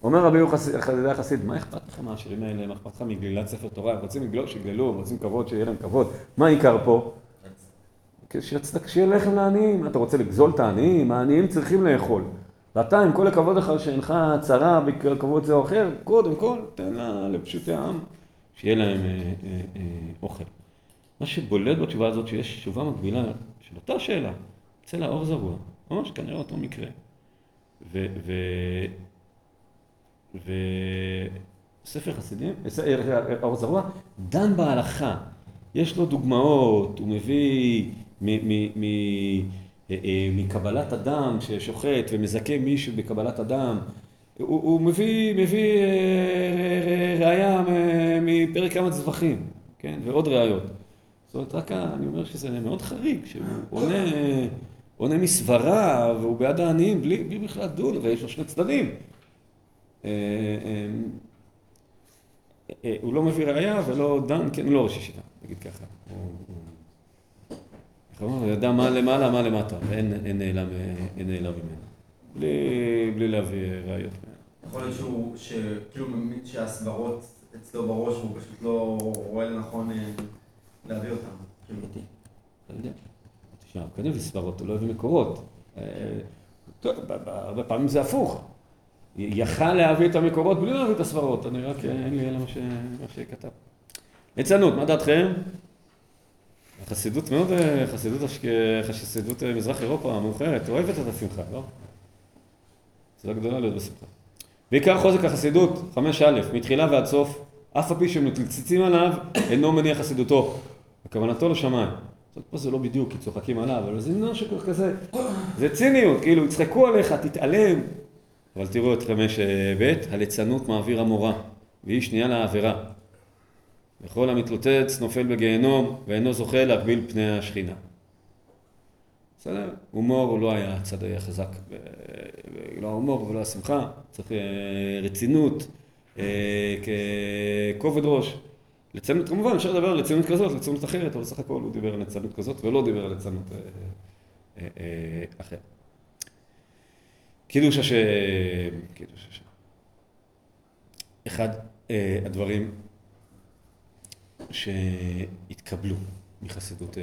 אומר רבי יהודה חסיד, מה אכפת לך מהשירים האלה? מה אכפת לך מגלילת ספר תורה? הם רוצים לגלול, שיגללו, הם רוצים כבוד, שיהיה להם כבוד. מה העיקר פה? שיהיה לחם לעניים. אתה רוצה לגזול את העניים? העניים צריכים לאכול. ואתה, עם כל הכבוד לך שאינך צרה בכבוד זה או אחר, קודם כל, תן לה לפשוטי העם, שיהיה להם אה, אה, אה, אוכל. מה שבולט בתשובה הזאת, שיש תשובה מקבילה של אותה שאלה, אצל האור זרוע, ממש כנראה אותו מקרה. וספר חסידים, האור זרוע, דן בהלכה. יש לו דוגמאות, הוא מביא אה, אה, מקבלת אדם ששוחט ומזכה מישהו בקבלת אדם, הוא, הוא מביא, מביא אה, ראייה מפרק כמה צווחים, כן, ועוד ראיות. זאת אומרת, רק אני אומר שזה מאוד חריג, שהוא עונה, עונה מסברה והוא בעד העניים בלי, בלי בכלל דון, ויש לו שני צדדים. הוא לא מביא ראייה ולא דן, כן, לא ראש ישיבה, נגיד ככה. הוא ידע מה למעלה, מה למטה, ואין נעלם, ממנו. בלי, להביא ראיות. יכול להיות שהוא, שכאילו שהסברות אצלו בראש, הוא פשוט לא רואה לנכון אה, להביא אותן. כאילו. אתה יודע. תשמע, הוא כן סברות, הוא לא הביא מקורות. אה, טוב, הרבה פעמים זה הפוך. יכל להביא את המקורות בלי להביא את הסברות, אני רק, אין לי אלא מה שכתב. ליצנות, מה דעתכם? החסידות מאוד, חסידות, חסידות מזרח אירופה המאוחרת, אוהבת את השמחה, לא? זו גדולה להיות בשמחה. בעיקר חוזק החסידות, חמש א', מתחילה ועד סוף, אף על פי שמתלציצים עליו, אינו מניח חסידותו. וכוונתו לשמיים. זאת פה זה לא בדיוק, כי צוחקים עליו, אבל זה משהו כזה, זה ציניות, כאילו, יצחקו עליך, תתעלם. אבל תראו את חמש ב', הליצנות מעביר המורה, והיא שנייה לעבירה. וכל המתלוצץ נופל בגיהנום ואינו זוכה להגביל פני השכינה. בסדר? הומור הוא לא היה הצד החזק, לא ההומור ולא השמחה, צריך אה, רצינות, אה, ככובד ראש. ליצנות כמובן, אפשר לדבר על ליצנות כזאת, ליצנות אחרת, אבל סך הכל הוא דיבר על ליצנות כזאת ולא דיבר על ליצנות אה, אחרת. קידוש השם, קידוש השם. אחד הדברים שהתקבלו מחסידות אה,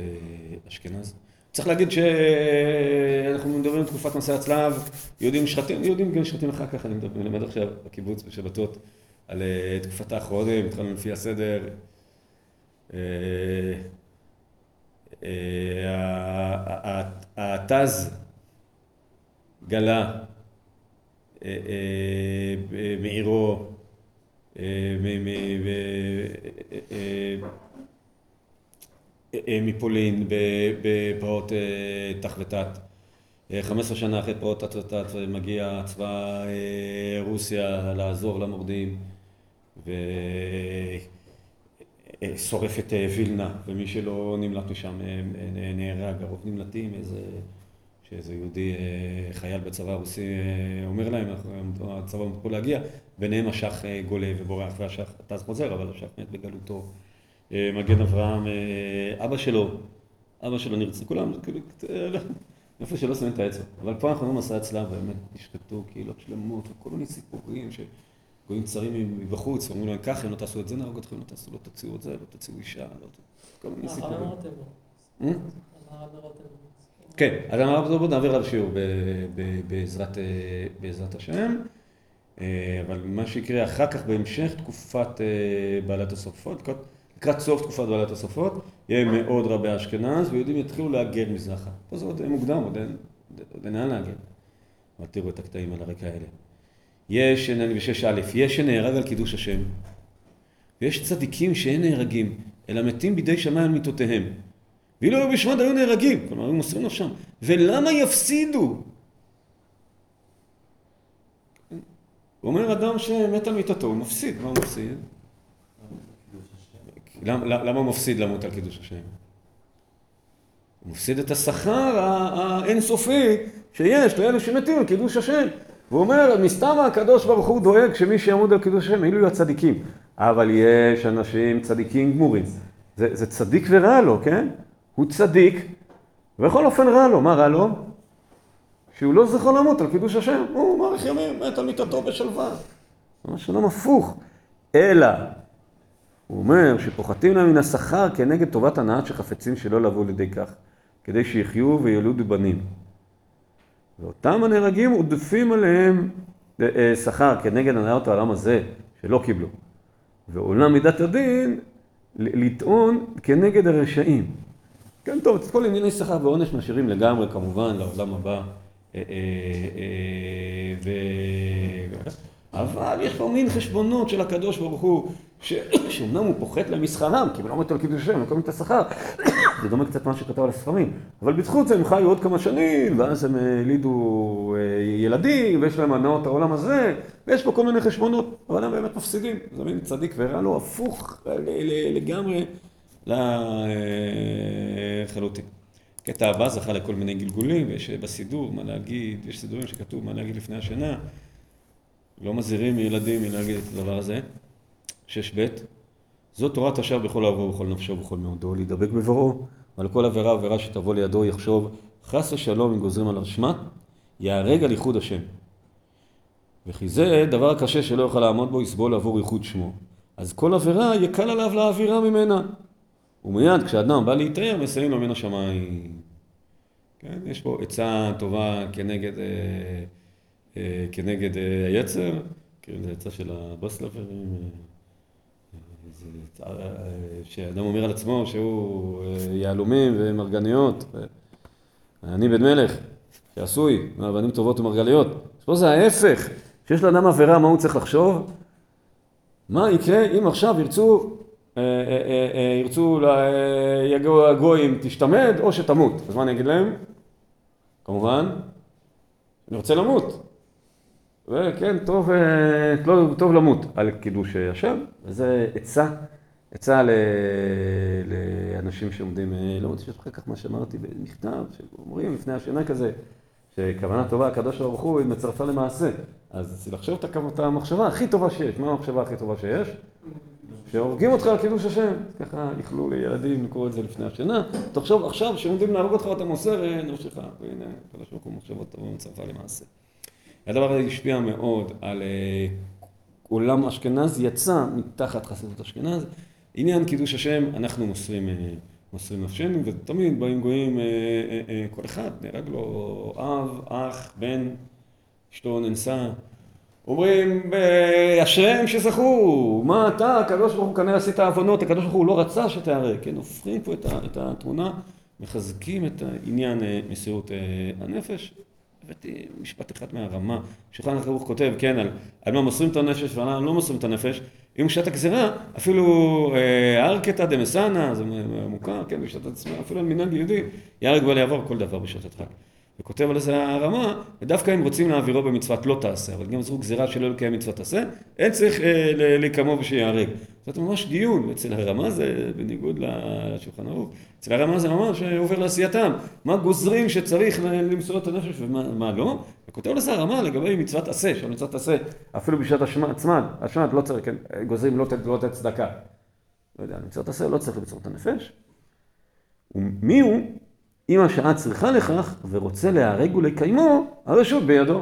אשכנז. צריך להגיד שאנחנו מדברים על תקופת מסע הצלב, יהודים שחטים, יהודים גם שחטים אחר כך, אני מלמד עכשיו בקיבוץ בשבתות על אה, תקופת האחרונים, התחלנו לפי הסדר. התז גלה מעירו אה, אה, מפולין בפרעות אה, תח ותת. 15 שנה אחרי פרעות תת ותת מגיע צבא רוסיה לעזור למורדים ושורף את וילנה ומי שלא נמלט משם נהרג, הרוב נמלטים, איזה, שאיזה יהודי חייל בצבא הרוסי אומר להם, הצבא מתחיל להגיע ביניהם השח אה, גולה ובורח והשח טס חוזר, אבל השח מת בגלותו. אה, מגן אברהם, אה, אבא שלו, אבא שלו נרצה, כולם, כאילו, *laughs* איפה שלא שמים את האצבע. אבל פה אנחנו מסע אצלם, באמת נשחטו קהילות שלמות, וכל מיני סיפורים שגויים צרים מבחוץ, אומרים להם ככה, אם לא תעשו את זה נהרוג אתכם, לא תעשו, לא תוציאו את זה, לא תוציאו אישה, לא כל מיני סיפורים. כן, אז אמרנו, נעביר עליו שיעור בעזרת השם. אה, אבל מה שיקרה אחר כך בהמשך תקופת אה, בעלת הסופות, לקראת סוף תקופת בעלת הסופות, יהיה מאוד רבי אשכנז ויהודים יתחילו להגר מזרחה. פה זה עוד מוקדם, עוד אין, עוד אין לאן להגר. אבל תראו את הקטעים על הרקע האלה. יש, אני בשש א', יש שנהרג על קידוש השם, ויש צדיקים שאין נהרגים, אלא מתים בידי שמיים על מיתותיהם. ואילו היו בשמד היו נהרגים, כלומר היו מוסרים נפשם. ולמה יפסידו? אומר, אדם שמת על מיטתו, הוא מפסיד, מה הוא מפסיד? למה, הוא מפסיד למות על קידוש השם? הוא מפסיד את השכר האינסופי שיש לאלה שמתים על קידוש השם. והוא אומר, מסתם הקדוש ברוך הוא דואג שמי שיעמוד על קידוש השם, אלו יהיו הצדיקים. אבל יש אנשים צדיקים גמורים. זה, זה צדיק ורע לו, כן? הוא צדיק, ובכל אופן רע לו. מה רע לו? שהוא לא זכר למות על קידוש השם. הוא מאריך ימים, מת על מיטתו בשלווה. ממש שלום הפוך. אלא, הוא אומר שפוחתים להם מן השכר כנגד טובת הנאה שחפצים שלא לבוא לידי כך, כדי שיחיו וילודו בנים. ואותם הנהרגים עודפים עליהם אה, אה, שכר כנגד הנאות העולם הזה שלא קיבלו. ועולם מידת הדין לטעון כנגד הרשעים. כן, טוב, את כל ענייני שכר ועונש משאירים לגמרי כמובן לעולם הבא. אה, ו... אבל יש פה מין חשבונות של הקדוש ברוך הוא, שאומנם הוא פוחת להם משכרם, כי הם לא מתו על קידוש השם, הם מקבלים את השכר. *coughs* זה דומה קצת מה שכתב על הספרים. אבל בזכות זה הם חיו עוד כמה שנים, ואז הם העלידו אה, ילדים, ויש להם הנאות העולם הזה, ויש פה כל מיני חשבונות, אבל הם באמת מפסידים. זה מין צדיק ורע לו, הפוך לגמרי לחלוטין. קטע הבא זכה לכל מיני גלגולים, ויש בסידור מה להגיד, יש סידורים שכתוב מה להגיד לפני השינה. לא מזהירים מילדים מלהגיד את הדבר הזה. שש בית, זאת תורת השב בכל אהבו ובכל נפשו ובכל מאודו, להידבק בבואו, ועל כל עבירה ועבירה שתבוא לידו יחשוב, חס ושלום אם גוזרים על הרשמה, יהרג על ייחוד השם. וכי זה דבר קשה שלא יוכל לעמוד בו, יסבול עבור ייחוד שמו. אז כל עבירה יקל עליו להעבירה ממנה. ומיד כשאדם בא להתאר, מסייעים לו מן השמיים. כן, יש פה עצה טובה כנגד, אה, אה, כנגד אה, היצר, כן, זה עצה של הבוסלברים. אה, שאדם אומר על עצמו שהוא אה, יהלומים ומרגניות, אני בן מלך, שעשוי מאבנים טובות ומרגליות. פה זה ההפך, כשיש לאדם עבירה, מה הוא צריך לחשוב? מה יקרה אם עכשיו ירצו, אה, אה, ירצו, יגיעו הגויים, תשתמד או שתמות. אז מה אני אגיד להם? כמובן, אני רוצה למות. וכן, טוב, טוב, טוב למות על קידוש השם, וזה עצה עצה לאנשים שעומדים, לא רוצה אחר כך מה שאמרתי במכתב, שאומרים לפני השינה כזה, שכוונה טובה, הקדוש ברוך הוא, היא מצרפה למעשה. אז לחשוב את המחשבה הכי טובה שיש. מה המחשבה הכי טובה שיש? שהורגים אותך על קידוש השם. ככה יכלו לילדים לקרוא את זה לפני השינה. תחשוב עכשיו שעומדים להרוג אותך ואתה מוסר נפשך. והנה, הקדוש ברוך הוא מחשבות טובה מצרפה למעשה. הדבר הזה השפיע מאוד על עולם אשכנז, יצא מתחת חסידות אשכנז. עניין קידוש השם, אנחנו מוסרים, אה, מוסרים נפשנו, ותמיד באים גויים, אה, אה, כל אחד נהרג לו אב, אח, בן, אשתו ננסה. אומרים, אשריהם שזכו, מה אתה, הקדוש ברוך הוא כנראה עשית עוונות, הקדוש ברוך הוא לא רצה שתיהרג, כן, הופכים פה את התמונה, מחזקים את עניין מסירות הנפש. הבאתי משפט אחד מהרמה, שולחן ערוך כותב, כן, על, על מה מוסרים את הנפש ועל מה לא מוסרים את הנפש, אם בשעת הגזירה, אפילו ארקתא דמסנא, זה מוכר, כן, בשעת עצמה, אפילו על מנהג יהודי, יהרג בל יעבור כל דבר בשעת הדחק. וכותב על זה הרמה, ודווקא אם רוצים להעבירו במצוות לא תעשה, אבל גם זו גזירה שלא לקיים מצוות תעשה, אין צריך אה, להיקמו ושיהרג. זאת ממש דיון, אצל הרמה זה בניגוד לשולחן ערוך, אצל הרמה זה ממש עובר לעשייתם, מה גוזרים שצריך למסור את הנפש ומה לא, וכותב לזה הרמה לגבי מצוות עשה, שמצוות עשה אפילו בשעת השמד, השמד לא צריך, כן, גוזרים לא לתת לא צדקה. לא יודע, מצוות עשה לא צריך למסור את הנפש. ומי הוא? אם השעה צריכה לכך ורוצה להיהרג ולקיימו, הרשות בידו.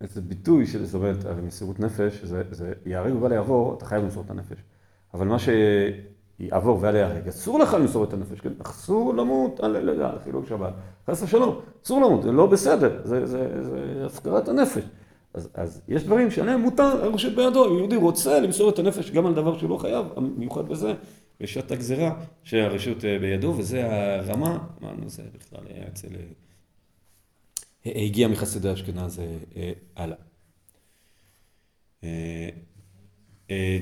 איזה ביטוי של זאת אומרת, הרי מסירות נפש, זה, זה ייהרג ובל יעבור, אתה חייב למסור את הנפש. אבל מה שיעבור ואל ייהרג, אסור לך למסור את הנפש, כן? אסור למות על, על, על חילול שבת, חס ושלום, אסור למות, זה לא בסדר, זה, זה, זה הפקרת הנפש. אז, אז יש דברים שעליהם מותר, הרשות בידו, אם יהודי רוצה למסור את הנפש גם על דבר שהוא לא חייב, מיוחד בזה, בשעת הגזירה שהרשות אה, בידו, וזה הרמה, אמרנו, זה בכלל היה אצל... אה, הגיע מחסידי אשכנז אה, הלאה.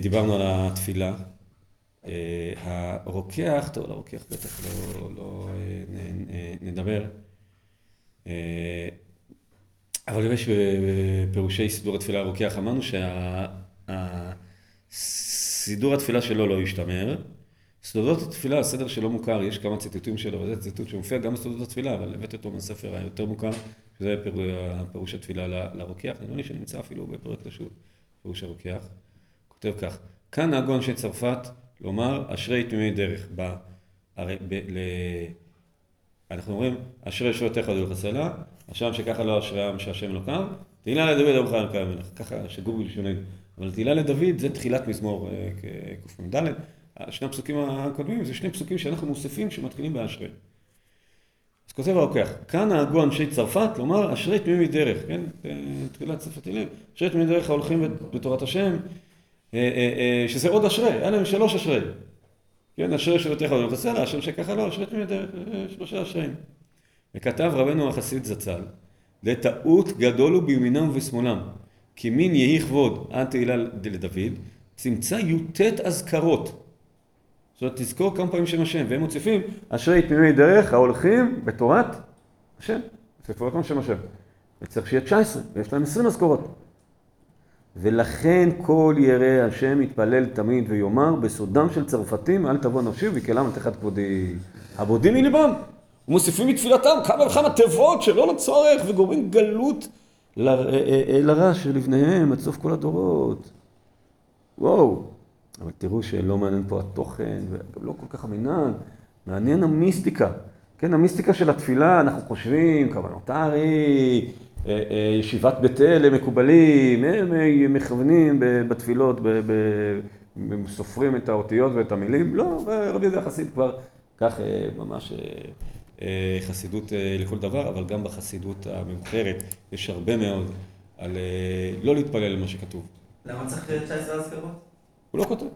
דיברנו על התפילה. הרוקח, טוב, לרוקח בטח לא, לא נדבר. אבל יש בפירושי סידור התפילה הרוקח, אמרנו שהסידור התפילה שלו לא ישתמר. סודות התפילה, הסדר שלא מוכר, יש כמה ציטוטים שלו, וזה ציטוט שמופיע גם בסודות התפילה, אבל הבאתי אותו מהספר היותר מוכר, שזה פירוש התפילה לרוקח, נראה לי שנמצא אפילו בפרק רשות, פירוש הרוקח. כותב כך, כאן נהגו אנשי צרפת לומר אשרי תמימי דרך. ב, הרי, ב, ל, אנחנו אומרים אשרי שורתך דרך הסלע, אשם שככה לא אשרי שהשם לא קם, תהילה לדוד אברהם אלוהים המלך, ככה שגור בלשוננו. אבל תהילה לדוד זה תחילת מזמור אה, קמ"ד. שני הפסוקים הקודמים זה שני פסוקים שאנחנו מוסיפים שמתחילים באשרי. אז כותב הרוקח, כאן נהגו אנשי צרפת לומר אשרי תמימי דרך, כן? תחילת צרפת תהילים, אשרי תמימי דרך ההולכים בתורת השם, אה, אה, אה, שזה עוד אשרי, היה להם שלוש אשרי. כן, אשרי שבתך לא תעשה השם שככה לא, אשרי תמימי דרך, שלושה אשרים. וכתב רבנו החסיד זצ"ל, לטעות גדול הוא בימינם ובשמאלם, כי מין יהי כבוד עד תהילה לדוד, צמצא י"ט אזכרות. אומרת, תזכור כמה פעמים שם השם, והם מוסיפים, אשרי תמימי דרך ההולכים בתורת השם. עוד פעם שם השם. וצריך שיהיה 19, ויש להם 20 אזכורות. ולכן כל ירא השם יתפלל תמיד ויאמר, בסודם של צרפתים אל תבוא נפשי ויקלם על תחת כבודי. הבודים מליבם, ומוסיפים מתפילתם כמה וכמה תיבות שלא לצורך וגורמים גלות אה, אה, אה, לרע של לבניהם עד סוף כל הדורות. וואו. אבל תראו שלא מעניין פה התוכן, וגם לא כל כך המנהג, מעניין המיסטיקה. כן, המיסטיקה של התפילה, אנחנו חושבים, כוונות הארי, אה, אה, ישיבת בית אל הם מקובלים, הם אה, מכוונים בתפילות, הם סופרים את האותיות ואת המילים, לא, רבי יהודה חסיד כבר, כך ממש חסידות לכל דבר, אבל גם בחסידות המאוחרת יש הרבה מאוד על לא להתפלל למה שכתוב. למה צריך 19 אזכרות? הוא לא כותב.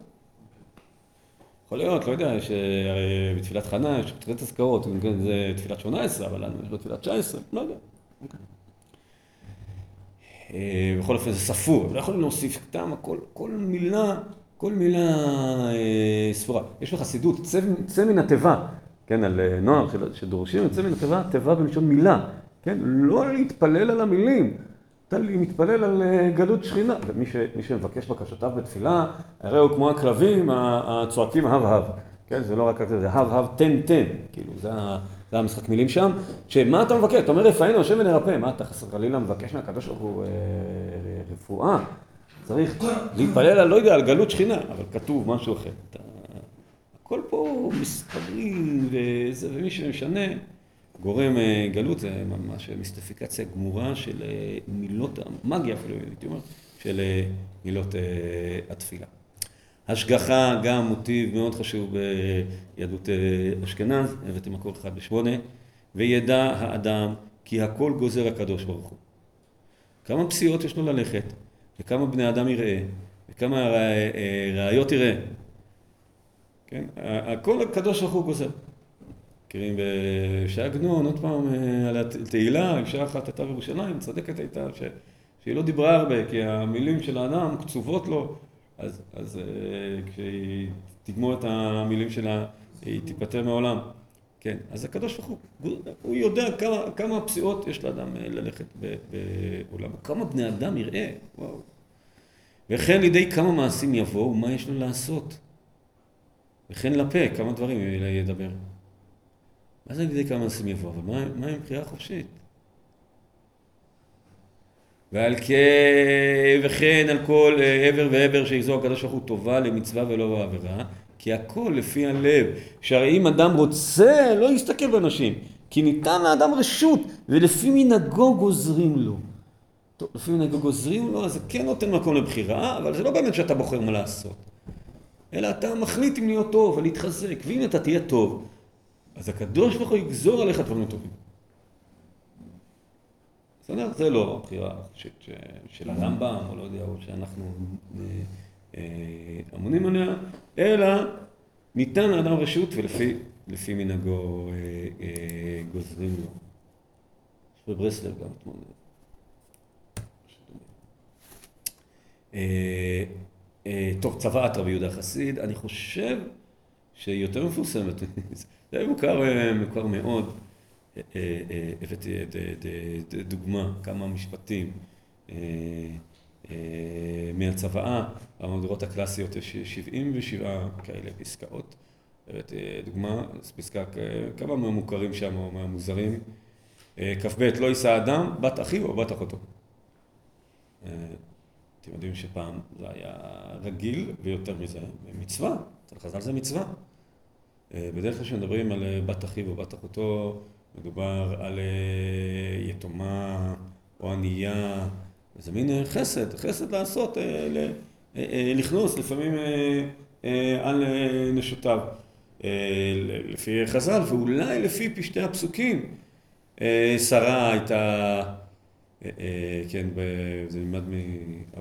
יכול להיות, לא יודע, שבתפילת חנה יש תפילת אזכרות, כן, זה תפילת 18, אבל לנו יש לו תפילת 19, לא יודע. אה, בכל אופן זה ספור, לא יכולים להוסיף סתם, כל, מילה, כל מילה אה, ספורה. יש בחסידות, צא, צא מן התיבה, כן, על אה, נוער שדורשים, צא מן התיבה, תיבה בלשון מילה, כן, לא להתפלל על המילים. טלי מתפלל על אה, גלות שכינה, ומי ש, שמבקש בקשותיו בתפילה, הרי הוא כמו הכלבים הצועקים הב הב. כן, זה לא רק זה, זה הב הב תן תן, כאילו, זה, זה המשחק מילים שם. שמה אתה מבקש? אתה אומר רפאנו השם ונרפא, מה אתה חסר חלילה מבקש מהקדוש ברוך הוא אה, רפואה? צריך להתפלל על, לא יודע, על גלות שכינה, אבל כתוב משהו אחר. הכל פה מספרים, ומי שמשנה. גורם אה, גלות זה ממש מיסטיפיקציה גמורה של אה, מילות, מגיה אפילו, הייתי אומר, של אה, מילות התפילה. השגחה גם מוטיב מאוד חשוב ביהדות אשכנז, הבאתי מקור אחד בשמונה, וידע האדם כי הכל גוזר הקדוש ברוך הוא. כמה פסיעות יש לו ללכת, וכמה בני אדם יראה, וכמה ראיות יראה. כן? הכל הקדוש ברוך הוא גוזר. מכירים בשעגנון, עוד פעם, אה, על התהילה, אישה אחת הייתה בירושלים, צדקת הייתה, ש... שהיא לא דיברה הרבה, כי המילים של האדם קצובות לו, אז, אז אה, כשהיא תגמור את המילים שלה, היא תיפטר מעולם. כן, אז הקדוש ברוך הוא, הוא יודע כמה, כמה פסיעות יש לאדם אה, ללכת בעולם, כמה בני אדם יראה, וואו. וכן לידי כמה מעשים יבואו, מה יש לו לעשות. וכן לפה, כמה דברים ידבר. מה זה ידי כמה מעשים יבוא? אבל מה, עם בחירה חופשית? ועל כן, וכן על כל אה, עבר ועבר שיגזור הקדוש ברוך הוא טובה למצווה ולא בעבירה, כי הכל לפי הלב. שהרי אם אדם רוצה, לא יסתכל באנשים, כי ניתן לאדם רשות, ולפי מנהגו גוזרים לו. טוב, לפי מנהגו גוזרים לו, אז זה כן נותן מקום לבחירה, אבל זה לא באמת שאתה בוחר מה לעשות. אלא אתה מחליט אם להיות טוב ולהתחזק, ואם אתה תהיה טוב, אז הקדוש ברוך הוא יגזור עליך דברים טובים. בסדר? זה לא הבחירה של הרמב"ם, או לא יודע, או שאנחנו אה, אה, אמונים עליה, אלא ניתן לאדם רשות ולפי מנהגו אה, גוזרים לו. בברסלב גם אתמול. טוב, צוואת רבי יהודה חסיד, אני חושב שהיא יותר מפורסמת. זה מוכר, מוכר מאוד. הבאתי דוגמה, כמה משפטים מהצוואה, במהדורות הקלאסיות יש 77 כאלה פסקאות. דוגמה, אז פסקה, כמה מהמוכרים שם או מהמוזרים. כ"ב, לא יישא אדם, בת אחיו או בת אחותו. אתם יודעים שפעם זה היה רגיל, ויותר מזה, מצווה. אצל חז"ל זה מצווה. בדרך כלל כשמדברים על בת אחיו או בת אחותו, מדובר על יתומה או ענייה, זה מין חסד, חסד לעשות, לכנוס לפעמים על נשותיו. לפי חז"ל, ואולי לפי פשטי הפסוקים, שרה הייתה, כן, זה נלמד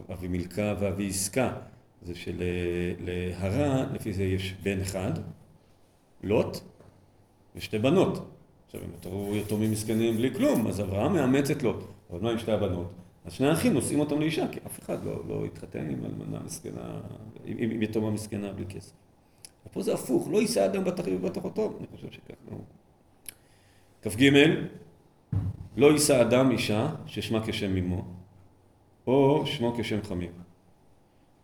מאבי מילכה ואבי עסקה, זה שלהרה, לפי זה יש בן אחד, לוט, ושתי בנות. עכשיו, הם נותרו יתומים מסכנים בלי כלום, אז אברהם מאמץ את לוט. אבל מה עם שתי הבנות? אז שני האחים נושאים אותם לאישה, כי אף אחד לא, לא התחתן עם אלמנה מסכנה, עם, עם יתומה מסכנה בלי כסף. ופה זה הפוך, לא יישא אדם בת אחותו, אני חושב שכך, לא. כ"ג, לא יישא אדם אישה ששמה כשם אמו, או שמו כשם חמיר.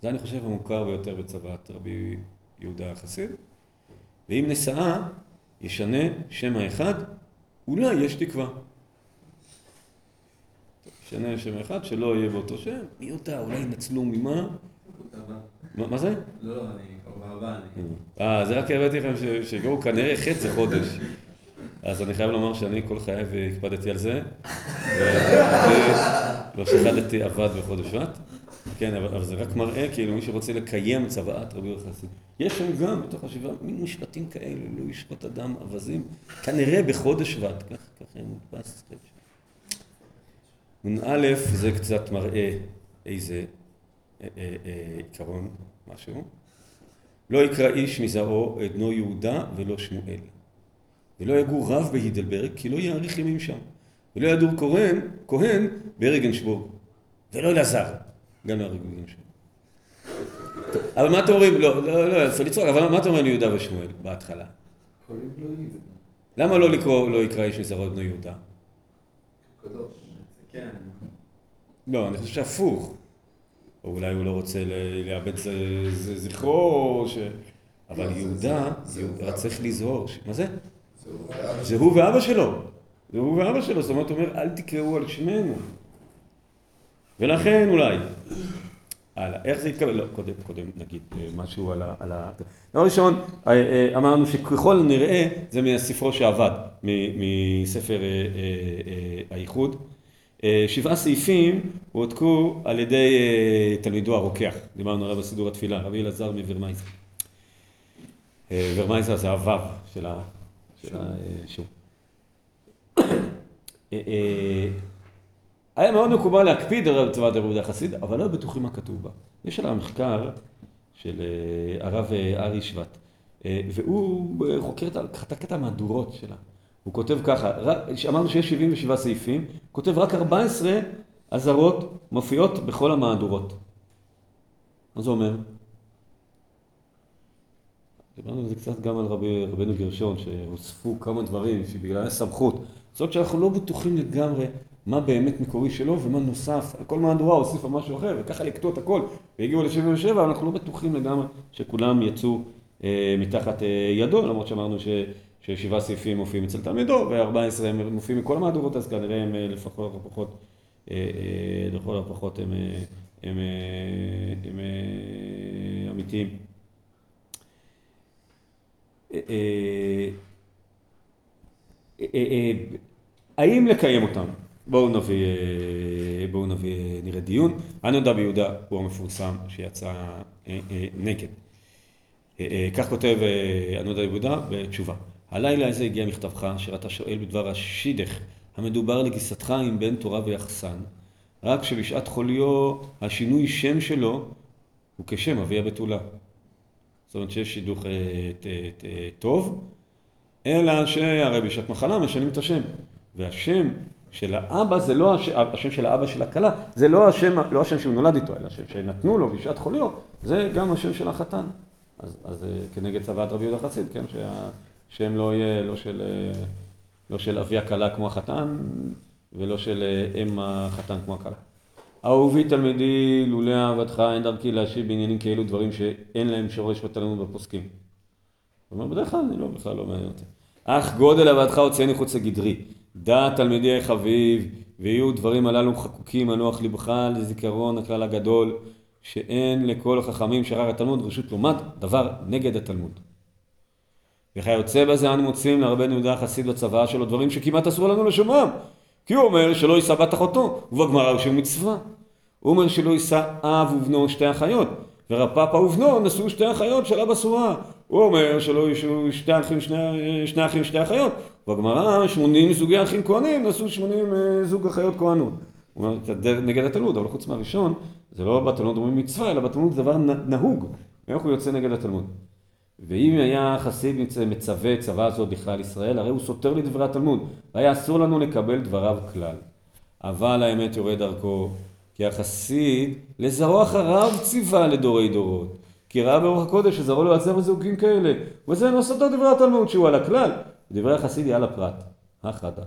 זה אני חושב המוכר ביותר בצוואת רבי יהודה החסיד. ואם נשאה, ישנה שם האחד, אולי יש תקווה. ישנה שם האחד, שלא יהיה באותו שם, מי יודע, אולי ינצלו ממה? מה זה? לא, לא, אני כבר אני... אה, זה רק הבאתי לכם שיגעו כנראה חצי חודש. אז אני חייב לומר שאני כל חיי הקפדתי על זה. לא שחדתי עבד בחודש שבט. כן, אבל זה רק מראה כאילו מי שרוצה לקיים צוואת רבי יוחנן. יש שם גם בתוך השבעה מין משפטים כאלה, לא ישפוט אדם אווזים, כנראה בחודש שבט, ככה מודפס. נ"א זה קצת מראה איזה עיקרון, משהו. לא יקרא איש מזרעו בנו יהודה ולא שמואל. ולא יגור רב בהידלברג, כי לא יאריך ימים שם. ולא ידור כהן, כהן ברגנשבורג. ולא אלעזר, גם לא ברגנשבורג. אבל מה אתם אומרים, לא, לא, לא, יפה לצחוק, אבל מה אתם אומרים ליהודה ושמואל בהתחלה? למה לא לקרוא, לא יקרא איש מזרעו את בנו יהודה? כן. לא, אני חושב שהפוך. או אולי הוא לא רוצה לאבד זכרו, ש... אבל יהודה, יהודה צריך לזהור. מה זה? זה הוא ואבא שלו. זה הוא ואבא שלו. זאת אומרת, הוא אומר, אל תקראו על שמנו. ולכן אולי. הלאה, איך זה יתקבל? לא, קודם, קודם נגיד משהו על ה... דבר ראשון, אמרנו שככל נראה זה מהספרו שעבד, מספר האיחוד. שבעה סעיפים הועתקו על ידי תלמידו הרוקח, דיברנו עליו בסידור התפילה, רבי אלעזר מוורמייזר. ורמייזר זה הוו של השוב. *coughs* היה מאוד מקובל להקפיד על צבא דרבי יהודה חסיד, אבל לא בטוחים מה כתוב בה. יש עליו מחקר של הרב ארי שבט, והוא חוקר את הקטע מהדורות שלה. הוא כותב ככה, אמרנו שיש 77 סעיפים, כותב רק 14 אזהרות מופיעות בכל המהדורות. מה זה אומר? דיברנו על זה קצת גם על רבי, רבינו גרשון, שהוספו כמה דברים שבגלל הסמכות. זאת שאנחנו לא בטוחים לגמרי מה באמת מקורי שלו ומה נוסף. כל מהדורה הוסיפה משהו אחר, וככה לקטוע את הכל, והגיעו ל-77, אבל אנחנו לא בטוחים לגמרי שכולם יצאו אה, מתחת אה, ידו, למרות שאמרנו ש... ששבעה סעיפים מופיעים אצל תלמידו, ו-14 הם מופיעים מכל המהדורות, אז כנראה הם לפחות הפחות, לכל הפחות הם, הם, הם, הם אמיתיים. האם לקיים אותם? בואו נביא, בואו נביא, נראה דיון. הנודע ביהודה הוא המפורסם שיצא נגד. כך כותב הנודע ביהודה בתשובה. הלילה הזה הגיע מכתבך, אשר אתה שואל בדבר השידך המדובר לגיסתך עם בן תורה ויחסן, רק שבשעת חוליו השינוי שם שלו הוא כשם אבי הבתולה. זאת אומרת שיש שידוך טוב, אלא שהרי בשעת מחלה משנים את השם. והשם של האבא זה לא השם, השם של האבא של הכלה, זה לא השם, לא השם שהוא נולד איתו, אלא השם שנתנו לו בשעת חוליו, זה גם השם של החתן. אז, אז כנגד צוואת רבי יהודה חסיד, כן, שה... שם לא יהיה לא של לא של אבי הכלה כמו החתן, ולא של אה, אם החתן כמו הכלה. אהובי תלמידי, לולא אהבתך אין דרכי להשיב בעניינים כאלו דברים שאין להם שורש בתלמוד בפוסקים. הוא אומר, בדרך כלל אני לא, בכלל לא מעניין אותי. אך גודל אהבתך הוציאני חוץ לגדרי. דע תלמידי חביב, ויהיו דברים הללו חקוקים לוח לבך לזיכרון הכלל הגדול, שאין לכל החכמים שרר התלמוד רשות לומד דבר נגד התלמוד. וכיוצא בזה אנו מוצאים לרבנו יהודה החסיד בצוואה שלו דברים שכמעט אסור לנו לשומעם. כי הוא אומר שלא יישא בת אחותו, ובגמרא הוא של מצווה. הוא אומר שלא יישא אב ובנו שתי אחיות, ורפאפא ובנו נשאו שתי אחיות של אבא סורה. הוא אומר שלא יישאו שתי אחים, שני, שני אחים, שתי אחיות. בגמרא שמונים זוגי אחים כהנים נשאו שמונים אה, זוג אחיות כהנות. הוא אומר, זה נגד התלמוד, אבל חוץ מהראשון, זה לא בתלמוד אומרים מצווה, אלא בתלמוד זה דבר נהוג. איך הוא יוצא נגד התלמוד? ואם היה חסיד מצווה צבא הזאת בכלל ישראל, הרי הוא סותר לדברי התלמוד, והיה אסור לנו לקבל דבריו כלל. אבל האמת יורד דרכו, כי החסיד לזרוע אחריו ציווה לדורי דורות. כי ראה ברוח הקודש שזרעו לו עצר זוגים כאלה, וזה נוסדו דברי התלמוד שהוא על הכלל. דברי החסיד היא על הפרט, החדה. אה,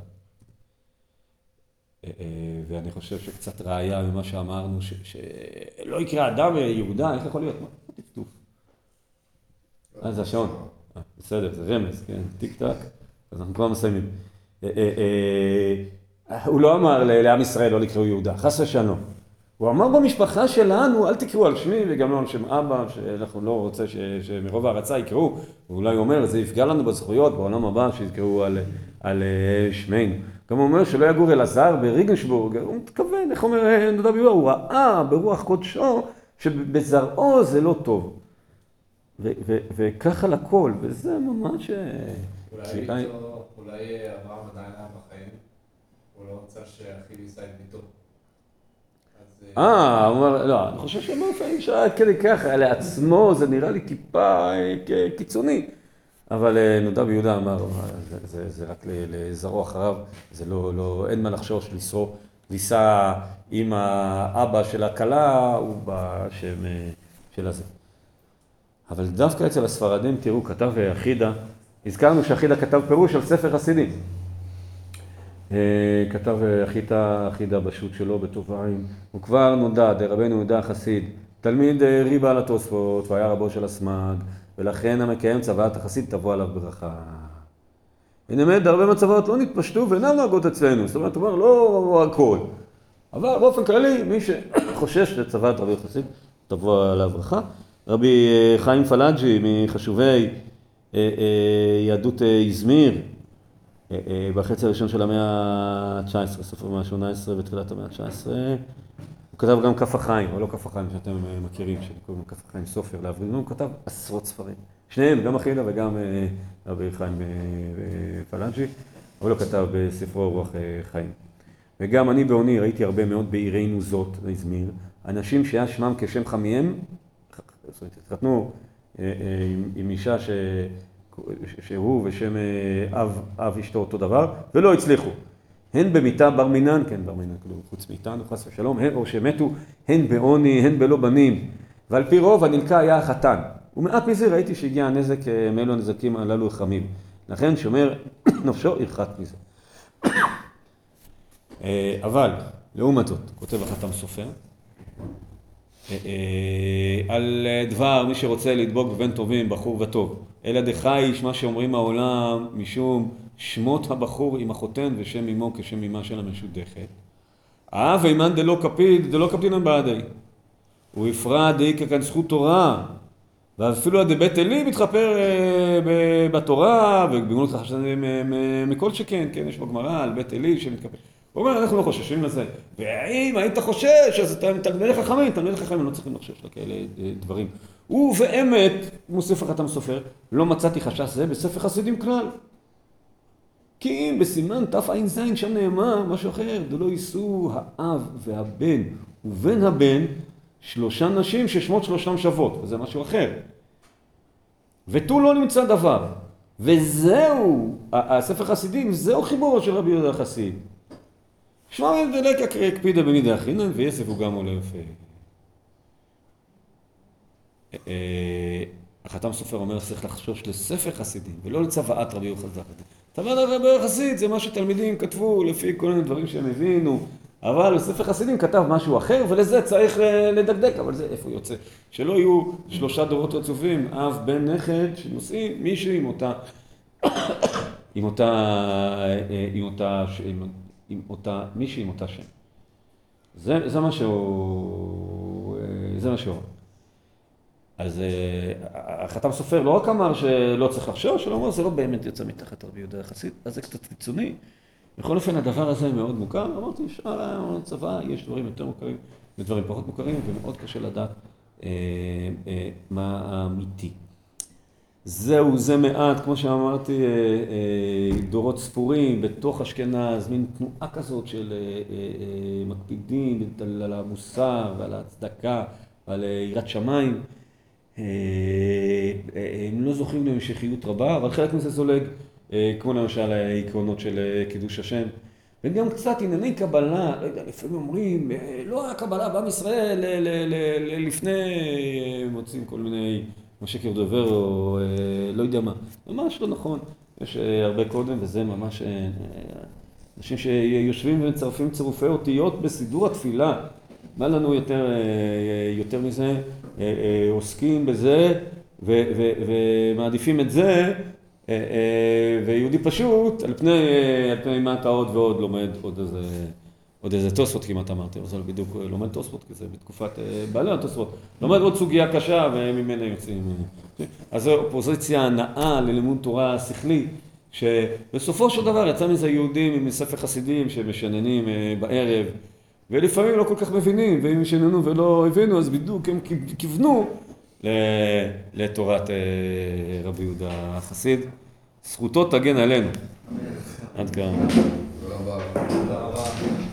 אה, ואני חושב שקצת ראיה ממה שאמרנו, שלא יקרה אדם יהודה, איך יכול להיות? מה טפטוף? אה, זה השעון. אה, בסדר, זה רמז, כן, טיק טק, אז אנחנו כבר מסיימים. הוא לא אמר לעם ישראל לא לקראו יהודה, חס ושלום. הוא אמר במשפחה שלנו, אל תקראו על שמי וגם לא על שם אבא, שאנחנו לא רוצה שמרוב הערצה יקראו, ואולי הוא אומר, זה יפגע לנו בזכויות בעולם הבא, שיזכרו על, על שמנו. גם הוא אומר שלא יגור אלעזר בריגנשבורג, הוא מתכוון, איך אומר נדב יהודה, הוא ראה ברוח קודשו שבזרעו זה לא טוב. וככה לכל, וזה ממש... אולי אברהם עדיין היה בחיים, הוא לא רצה שאחיו יישא את ביתו. אה, אומר, לא, אני חושב שאמר פעמים שהיה כדי ככה, לעצמו זה נראה לי טיפה קיצוני. אבל נודע ביהודה אמר, זה רק לזרוע אחריו, זה לא, לא, אין מה לחשוש, לישא עם האבא של הכלה, הוא בשם של הזה. אבל דווקא אצל הספרדים, תראו, כתב אחידה, הזכרנו שאחידה כתב פירוש על ספר חסידים. כתב אחידה, אחידה בשו"ת שלו בטובעים, הוא כבר נודע, דרבנו יהודה החסיד, תלמיד ריבה על התוספות, והיה רבו של הסמ"ג, ולכן המקיים צוואת החסיד תבוא עליו ברכה. ונאמת, הרבה מצוות לא נתפשטו ואינן נוהגות אצלנו, זאת אומרת, הוא אומר, לא הכל. אבל באופן כללי, מי שחושש לצוואת רבי החסיד, תבוא עליו ברכה. רבי חיים פלאג'י מחשובי יהדות איזמיר, בחצי הראשון של המאה ה-19, סוף המאה ה-18 ותחילת המאה ה-19, הוא כתב גם כף החיים, או לא כף החיים שאתם מכירים, שקוראים לו כף החיים סופר להבריא, הוא כתב עשרות ספרים. שניהם, גם אחילה וגם רבי חיים פלאג'י, אבל לא כתב בספרו רוח חיים. וגם אני בעוני ראיתי הרבה מאוד בעירנו זאת, איזמיר, אנשים שהיה שמם כשם חמיהם, זאת אומרת, התחתנו עם אישה ש... שהוא ושם אב, אב אשתו אותו דבר, ולא הצליחו. הן במיתה בר מינן, כן בר מינן, כאילו חוץ מאיתנו, חס ושלום, הן או שמתו, הן בעוני, הן בלא בנים. ועל פי רוב הנלקה היה החתן. ומעט מזה ראיתי שהגיע הנזק מאלו הנזקים הללו החמים. לכן שומר *coughs* נפשו ירחק מזה. *coughs* אבל, לעומת זאת, כותב החתם סופר, על דבר מי שרוצה לדבוק בבן טובים, בחור וטוב. אלא דחייש, מה שאומרים העולם, משום שמות הבחור עם החותן ושם אמו כשם אמה של המשודכת. אב אימן דלא קפיד, דלא קפדינן בעדי. ובפרט דאיכא כאן זכות תורה, ואפילו עד בית עלי מתחפר בתורה, ובגמול ככה מכל שכן, כן, יש בגמרא על בית עלי שמתכפר. הוא אומר, אנחנו לא חוששים לזה. ואם היית חושש, אז אתה תלמידי חכמים, תלמידי חכמים לא צריכים לחשוש לכאלה דברים. ובאמת, מוסיף החתם סופר, לא מצאתי חשש זה בספר חסידים כלל. כי אם בסימן תע"ז שם נאמר משהו אחר, דלא יישאו האב והבן ובן הבן שלושה נשים ששמות שלושתם שוות, וזה משהו אחר. ותו לא נמצא דבר. וזהו, הספר חסידים, זהו חיבורו של רבי יהודה החסיד. שמע דלק הקפידה במידי אחינן ויסף הוא גם עולף. החתם סופר אומר שצריך לחשוש לספר חסידים ולא לצוואת רבי יוחד זכת. טבעת רבי חסיד זה מה שתלמידים כתבו לפי כל מיני דברים שהם הבינו, אבל ספר חסידים כתב משהו אחר, ולזה צריך אה, לדקדק, אבל זה איפה יוצא? שלא יהיו שלושה דורות רצופים, אב, בן, נכד, שנושאים מישהו עם אותה, *coughs* עם אותה, אה, עם אותה, עם אותה, מישהו עם אותה שם. זה, זה מה שהוא, אה, זה מה שהוא. אז אה, החתם סופר לא רק אמר שלא צריך לחשוש, אלא אמר זה לא באמת יוצא מתחת רבי יהודה יחסית, אז זה קצת קיצוני. בכל אופן הדבר הזה מאוד מוכר, אמרתי שאר הצבא יש דברים יותר מוכרים ודברים פחות מוכרים ומאוד קשה לדעת אה, אה, מה האמיתי. זהו, זה מעט, כמו שאמרתי, אה, אה, דורות ספורים בתוך אשכנז, מין תנועה כזאת של אה, מקפידים על המוסר ועל ההצדקה ועל יראת שמיים. הם לא זוכים להמשכיות רבה, אבל חלק מזה זולג, כמו למשל העקרונות של קידוש השם. וגם קצת ענייני קבלה, לא יודע, לפעמים אומרים, לא היה קבלה בעם ישראל לפני, מוצאים כל מיני, שקר דובר או אה, לא יודע מה. ממש לא נכון, יש אה, הרבה קודם וזה ממש, אה, אנשים שיושבים ומצרפים צירופי אותיות בסידור התפילה. מה לנו יותר, יותר מזה? עוסקים בזה ומעדיפים את זה ויהודי פשוט על פני, על פני מה אתה עוד ועוד לומד עוד איזה, עוד איזה תוספות כמעט אמרתי, אבל זה לא בדיוק אה, לומד תוספות כי זה בתקופת אה, בעלי התוספות. לומד עוד סוגיה קשה וממנה יוצאים. אז זו אופוזיציה הנאה ללימוד תורה שכלי, שבסופו של דבר יצא מזה יהודים עם ספר חסידים שמשננים אה, בערב ולפעמים לא כל כך מבינים, ואם ישננו ולא הבינו, אז בדיוק הם כיוונו לתורת רבי יהודה החסיד. זכותו תגן עלינו. עד כאן. תודה רבה. תודה רבה.